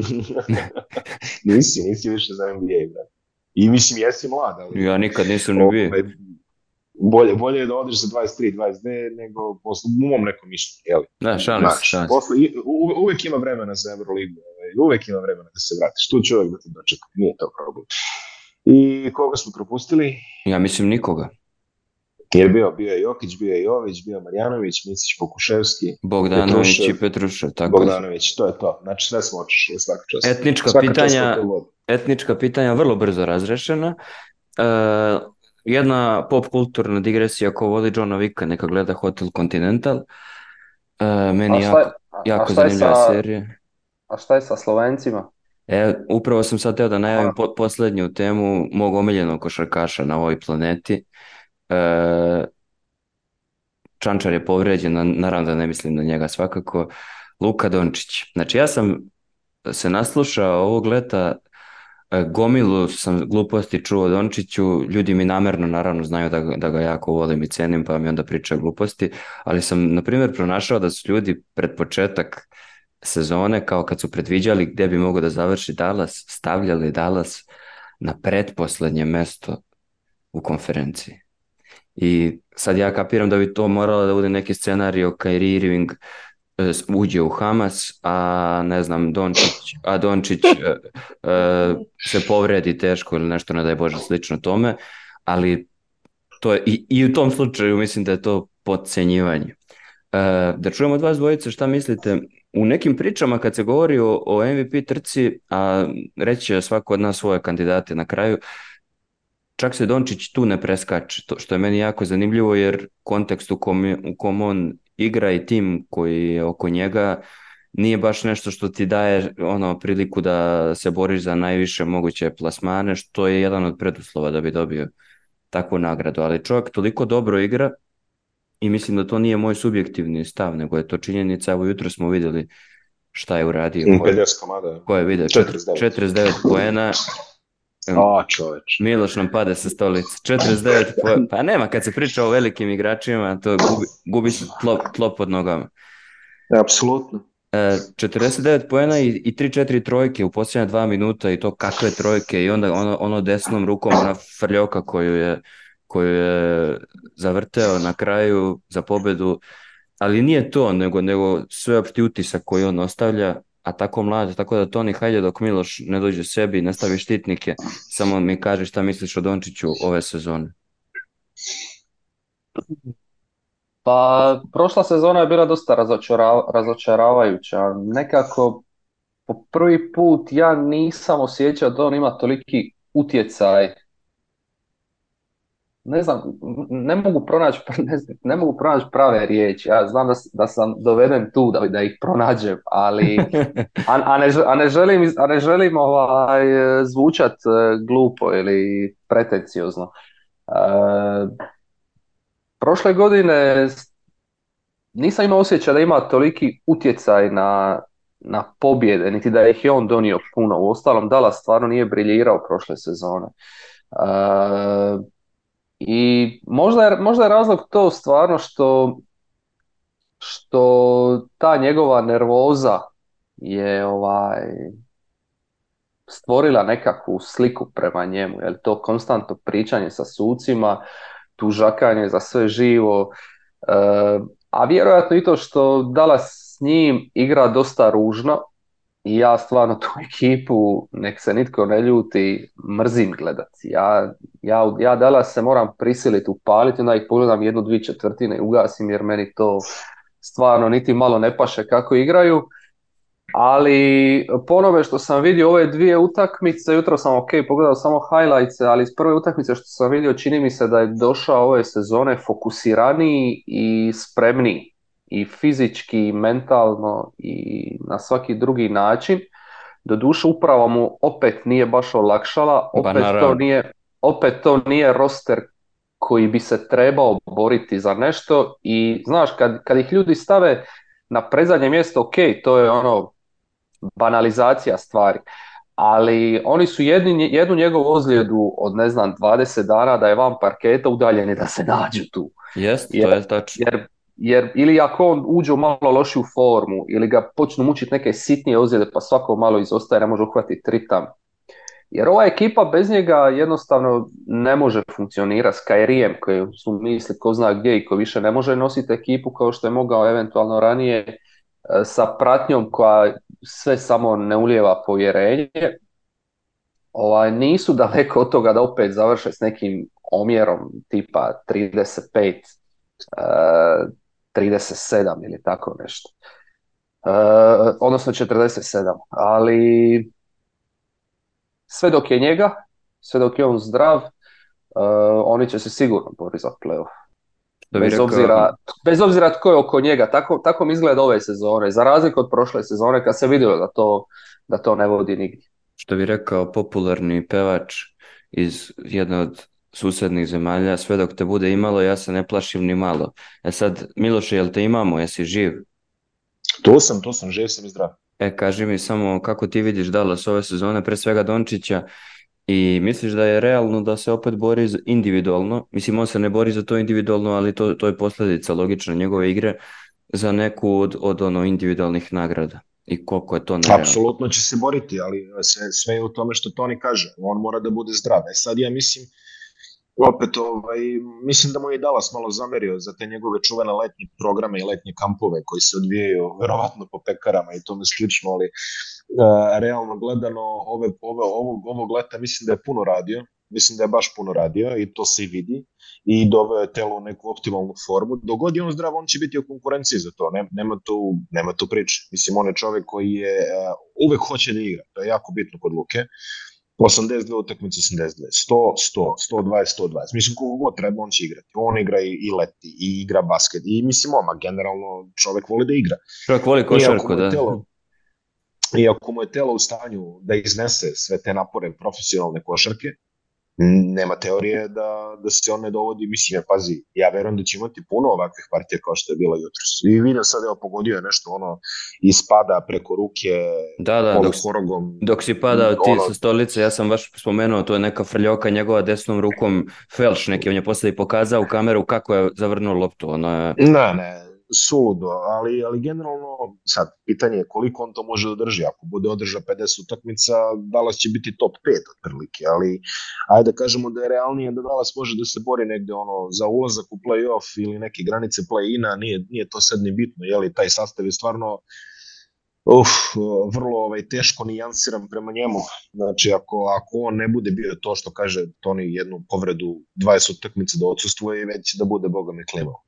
<laughs> <laughs> nisi, nisi više za NBA, brate. I mislim, jesi mlad, ali... Ja nikad nisam ni ovaj, bio bolje, bolje je da odeš za 23, 22 nego posle, u mom nekom mišljenju, jeli? Da, šans, Znaš, šans. Posle, u, uvek ima vremena za Euroligu, ovaj, uvek ima vremena da se vratiš, tu će uvek da te dočeka, nije to problem. I koga smo propustili? Ja mislim nikoga. Jer bio, bio je Jokić, bio je Jović, bio je Marjanović, Micić, Pokuševski, Bogdanović Petrušev, i Petrušev. Tako Bogdanović, to je to. Znači sve smo očešli svaka čast. Etnička svaka pitanja, etnička pitanja vrlo brzo razrešena. Uh, jedna pop kulturna digresija ko voli Johna Wicka neka gleda Hotel Continental. E, meni jako, je, jako zanimljiva serija. A šta je sa Slovencima? E, upravo sam sad teo da najavim po, posljednju temu mog omiljenog košarkaša na ovoj planeti. E, Čančar je povređen, naravno da ne mislim na njega svakako. Luka Dončić. Znači ja sam se naslušao ovog leta E, gomilu sam gluposti čuo o Dončiću, ljudi mi namerno naravno znaju da, da ga jako volim i cenim pa mi onda priča gluposti, ali sam na primjer pronašao da su ljudi pred početak sezone kao kad su predviđali gde bi mogao da završi Dallas, stavljali Dallas na pretposlednje mesto u konferenciji. I sad ja kapiram da bi to moralo da bude neki scenarij o Kyrie Irving E, uđe u Hamas, a ne znam, Dončić, a Dončić e, e, se povredi teško ili nešto, ne daj Bože, slično tome, ali to je, i, i u tom slučaju mislim da je to podcenjivanje. Da čujemo od vas dvojice šta mislite, u nekim pričama kad se govori o, o MVP trci, a reći će svako od nas svoje kandidate na kraju, čak se Dončić tu ne preskače, to što je meni jako zanimljivo jer kontekst u kom, u kom on igra i tim koji je oko njega nije baš nešto što ti daje ono priliku da se boriš za najviše moguće plasmane, što je jedan od preduslova da bi dobio takvu nagradu. Ali čovjek toliko dobro igra i mislim da to nije moj subjektivni stav, nego je to činjenica. Evo jutro smo videli šta je uradio. Ko je, ko je vidio? 49. 49 poena A, čoveč. Miloš nam pada sa stolice. 49 po... <laughs> Pa nema, kad se priča o velikim igračima, to gubi, gubi se tlo, tlo pod nogama. E, apsolutno. E, 49 poena i, i 3-4 trojke u posljednja dva minuta i to kakve trojke i onda ono, ono desnom rukom ona frljoka koju je, koju je zavrteo na kraju za pobedu ali nije to, nego, nego sveopšti utisak koji on ostavlja a tako mlad, tako da Toni, hajde dok Miloš ne dođe sebi, ne stavi štitnike, samo mi kaži šta misliš o Dončiću ove sezone. Pa, prošla sezona je bila dosta razočara, razočaravajuća. Nekako, po prvi put ja nisam osjećao da on ima toliki utjecaj ne znam, ne mogu pronaći, <laughs> ne, ne, mogu pronaći prave riječi. Ja znam da, da sam doveden tu da, da ih pronađem, ali <laughs> a, a, ne, a ne, želim, a ne želim ovaj, zvučat e, glupo ili pretenciozno. E, prošle godine nisam imao osjećaj da ima toliki utjecaj na, na pobjede, niti da ih je on donio puno. U ostalom, Dala stvarno nije briljirao prošle sezone. Uh, I možda je, možda je razlog to stvarno što, što ta njegova nervoza je ovaj stvorila nekakvu sliku prema njemu. Jel to konstantno pričanje sa sucima, tužakanje za sve živo, e, a vjerojatno i to što Dallas s njim igra dosta ružno, i ja stvarno tu <laughs> ekipu, nek se nitko ne ljuti, mrzim gledati. Ja, ja, ja dala se moram prisiliti upaliti, onda ih pogledam jednu, dvi četvrtine i ugasim jer meni to stvarno niti malo ne paše kako igraju. Ali ponove što sam vidio ove dvije utakmice, jutro sam ok, pogledao samo highlights, ali iz prve utakmice što sam vidio čini mi se da je došao ove sezone fokusiraniji i spremniji i fizički i mentalno i na svaki drugi način. Doduše upravo mu opet nije baš olakšala, pa opet to nije, opet to nije roster koji bi se trebao boriti za nešto i znaš kad, kad ih ljudi stave na predzadnje mjesto, ok, to je ono banalizacija stvari, ali oni su jedni, jednu njegovu ozljedu od ne znam 20 dana da je van parketa udaljeni da se nađu tu. Jest, jer, to je tač... Jer jer ili ako on uđe u malo lošiju formu ili ga počnu mučiti neke sitnije ozljede pa svako malo izostaje, ne može uhvatiti ritam. Jer ova ekipa bez njega jednostavno ne može funkcionirati s Kairijem koji su misli ko zna gdje i ko više ne može nositi ekipu kao što je mogao eventualno ranije e, sa pratnjom koja sve samo ne ulijeva povjerenje. Ovaj, nisu daleko od toga da opet završe s nekim omjerom tipa 35 37 ili tako nešto. E, odnosno 47, ali sve dok je njega, sve dok je on zdrav, e, oni će se sigurno boriti za playoff. Da bez, rekao... obzira, bez obzira tko je oko njega, tako, tako mi izgleda ove sezone, za razliku od prošle sezone kad se vidjelo da to, da to ne vodi nigdje. Što bi rekao popularni pevač iz jedne od susednih zemalja, sve dok te bude imalo, ja se ne plašim ni malo. E sad, Miloše, jel te imamo, jesi živ? To sam, to sam, živ sam i zdrav. E, kaži mi samo kako ti vidiš Dallas ove sezone, pre svega Dončića, i misliš da je realno da se opet bori individualno, mislim on se ne bori za to individualno, ali to, to je posledica logična njegove igre za neku od, od ono individualnih nagrada i koliko je to nerealno. Apsolutno će se boriti, ali sve, sve je u tome što Toni kaže, on mora da bude zdrav. E sad ja mislim, opet, ovaj, mislim da mu je Dallas malo zamerio za te njegove čuvene letnje programe i letnje kampove koji se odvijaju verovatno po pekarama i tome slično, ali uh, realno gledano ove, ove, ovog, ovog leta mislim da je puno radio, mislim da je baš puno radio i to se i vidi i doveo je telo u neku optimalnu formu. Dogod je on zdrav, on će biti u konkurenciji za to, nema, tu, nema tu priče. Mislim, on je čovek koji je, uh, uvek hoće da igra, to je jako bitno kod Luke. Uh, 82 utakmice, 82, 100, 100, 120, 120. Mislim, koliko god treba, on će igrati. On igra i, i leti, i igra basket. I mislim, oma, generalno, čovek voli da igra. Čovek voli košarku, da. Telo, I ako mu je telo u stanju da iznese sve te napore profesionalne košarke, nema teorije da, da se on ne dovodi, mislim, ja, pazi, ja verujem da će imati puno ovakvih partija kao što je bila jutro. I vidim sad, evo, pogodio je nešto, ono, ispada preko ruke, da, da, dok, horogom. Dok si padao ti sa stolice, ja sam baš spomenuo, to je neka frljoka njegova desnom rukom, Felš neki, on je posle i pokazao u kameru kako je zavrnuo loptu, ono je... Ne, ne, suludo, ali, ali generalno sad, pitanje je koliko on to može da drži. Ako bude održa 50 utakmica, Dallas će biti top 5 otprilike, ali ajde da kažemo da je realnije da Dallas može da se bori negde ono, za ulazak u play-off ili neke granice play-ina, nije, nije to sad ni bitno, je li taj sastav je stvarno uf, vrlo ovaj, teško nijansiram prema njemu. Znači, ako, ako on ne bude bio to što kaže Toni jednu povredu 20 utakmica da odsustvuje, već da bude boga mi klimao.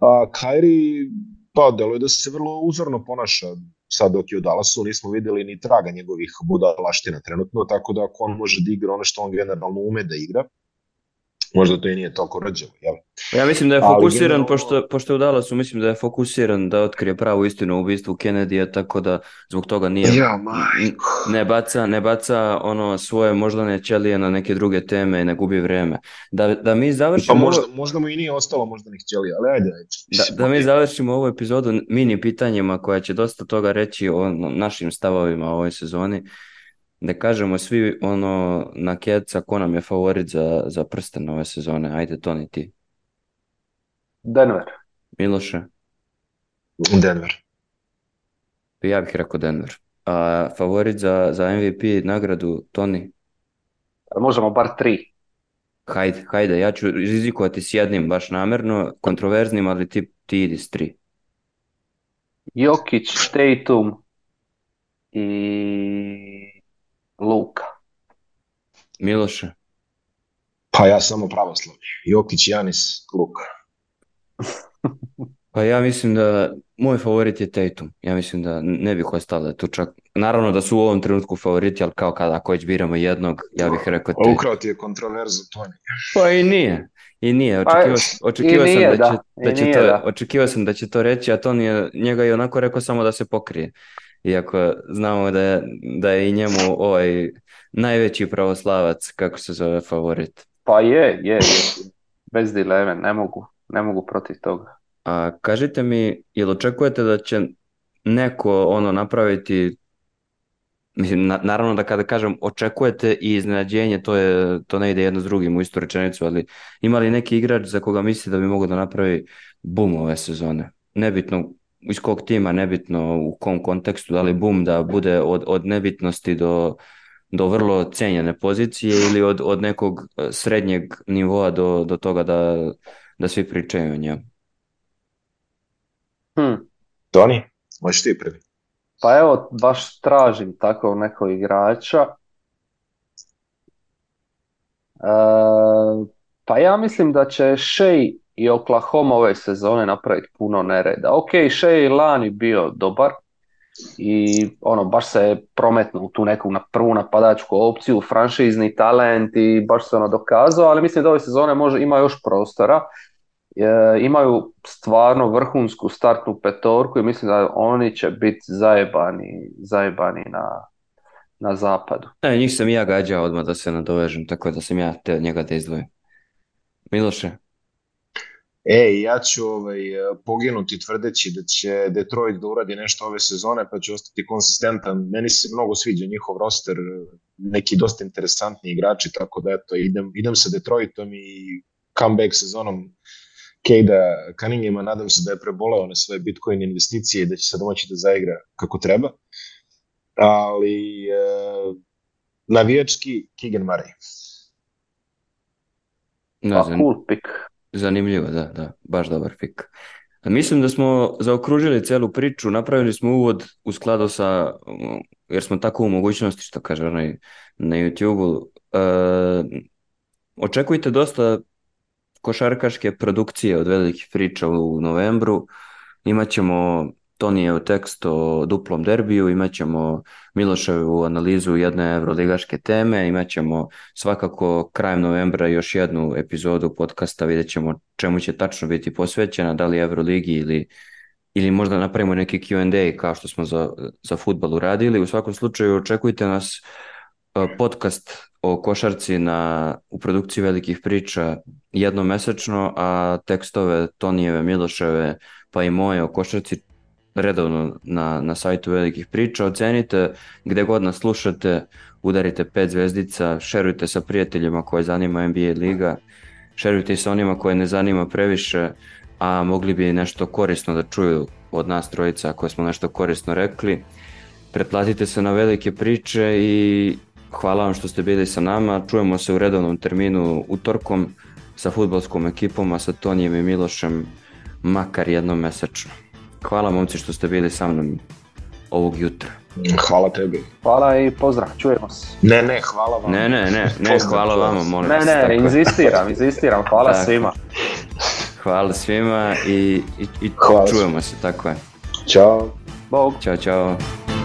A, Kairi, pa, deluje da se vrlo uzorno ponaša sad dok je u Dallasu, nismo videli ni traga njegovih budalaština trenutno, tako da ako on može da igra ono što on generalno ume da igra, možda to i nije toliko rađeno. Jel? Ja mislim da je fokusiran, generalno... pošto, pošto je u Dallasu, mislim da je fokusiran da otkrije pravu istinu u ubistvu Kennedyja, tako da zbog toga nije... Ja, Ne baca, ne baca ono svoje moždane ćelije na neke druge teme i ne gubi vreme. Da, da mi završimo... Pa možda, možda mu i nije ostalo moždanih ćelija, ali ajde, ajde. Da, da mi završimo ovu epizodu mini pitanjima koja će dosta toga reći o našim stavovima o ovoj sezoni da kažemo svi ono na keca ko nam je favorit za, za prsten ove sezone. Ajde, Toni, ti. Denver. Miloše? Denver. Ja bih rekao Denver. A favorit za, za MVP nagradu, Toni? Pa možemo bar tri. Hajde, hajde, ja ću rizikovati s jednim baš namerno, kontroverznim, ali ti, ti idi s tri. Jokić, Tatum i Luka. Miloše? Pa ja samo pravoslavlje. Jokić, Janis, Luka. pa ja mislim da moj favorit je Tatum. Ja mislim da ne bih ostale da tu čak. Naravno da su u ovom trenutku favoriti, ali kao kada ako već biramo jednog, ja bih rekao pa Tatum. Ukrao ti je kontroverzu, to Pa i nije. I nije, očekivao, pa, očekivao sam da, da će, da, da će to, da. očekivao sam da će to reći, a to nije, njega je onako rekao samo da se pokrije iako znamo da je, da je i njemu ovaj najveći pravoslavac, kako se zove, favorit. Pa je, je, je. bez dileme, ne mogu, ne mogu protiv toga. A kažite mi, jel očekujete da će neko ono napraviti Mislim, na, naravno da kada kažem očekujete i iznenađenje, to, je, to ne ide jedno s drugim u istu rečenicu, ali ima li neki igrač za koga mislite da bi mogao da napravi bum ove sezone? Nebitno iz kog tima, nebitno u kom kontekstu, da li bum da bude od, od nebitnosti do, do vrlo cenjene pozicije ili od, od nekog e, srednjeg nivoa do, do toga da, da svi pričaju o njemu. Hmm. Toni, možeš ti prvi. Pa evo, baš tražim tako nekog igrača. E, pa ja mislim da će Shea i Oklahoma ove sezone napraviti puno nereda. Ok, Shea je lani bio dobar i ono, baš se je prometno u tu neku na prvu napadačku opciju, franšizni talent i baš se ono dokazao, ali mislim da ove sezone može, ima još prostora. E, imaju stvarno vrhunsku startnu petorku i mislim da oni će biti zajebani, zajebani na, na zapadu. Da, njih sam i ja gađao odmah da se nadovežem, tako da sam ja te njega da izdvojim. Miloše, E, ja ću ovaj, poginuti tvrdeći da će Detroit da uradi nešto ove sezone, pa će ostati konsistentan. Meni se mnogo sviđa njihov roster, neki dosta interesantni igrači, tako da eto, idem, idem sa Detroitom i comeback sezonom Kejda Cunninghama, nadam se da je preboleo na svoje Bitcoin investicije i da će sad moći da zaigra kako treba. Ali e, navijački Keegan Murray. Ne znam. Pa, cool pick Zanimljivo, da, da, baš dobar pik. Mislim da smo zaokružili celu priču, napravili smo uvod u skladu sa, mm, jer smo tako u mogućnosti, što kaže onaj na YouTube-u. E, očekujte dosta košarkaške produkcije od velikih priča u novembru. Imaćemo Tonijev tekst o duplom derbiju, imat ćemo Miloševu analizu jedne evroligaške teme, imat ćemo svakako krajem novembra još jednu epizodu podcasta, vidjet ćemo čemu će tačno biti posvećena, da li Evroligi ili, ili možda napravimo neki Q&A kao što smo za, za futbal uradili. U svakom slučaju očekujte nas e, podcast o košarci na, u produkciji velikih priča jednom mesečno, a tekstove Tonijeve, Miloševe pa i moje o košarci redovno na, na sajtu velikih priča. Ocenite gde god nas slušate, udarite pet zvezdica, šerujte sa prijateljima koje zanima NBA liga, šerujte i sa onima koje ne zanima previše, a mogli bi nešto korisno da čuju od nas trojica ako smo nešto korisno rekli. Pretplatite se na velike priče i hvala vam što ste bili sa nama. Čujemo se u redovnom terminu utorkom sa futbalskom ekipom, a sa Tonijem i Milošem makar jednom mesečno. Hvala momci što ste bili sa mnom ovog jutra. Hvala tebi. Hvala i pozdrav, čujemo se. Ne, ne, hvala vam. Ne, ne, ne, ne hvala vama, molim Ne, ne, inzistiram, <laughs> inzistiram, hvala tako. svima. Hvala svima i, i, i hvala. čujemo se, tako je. Ćao. Bog. Ćao, čao.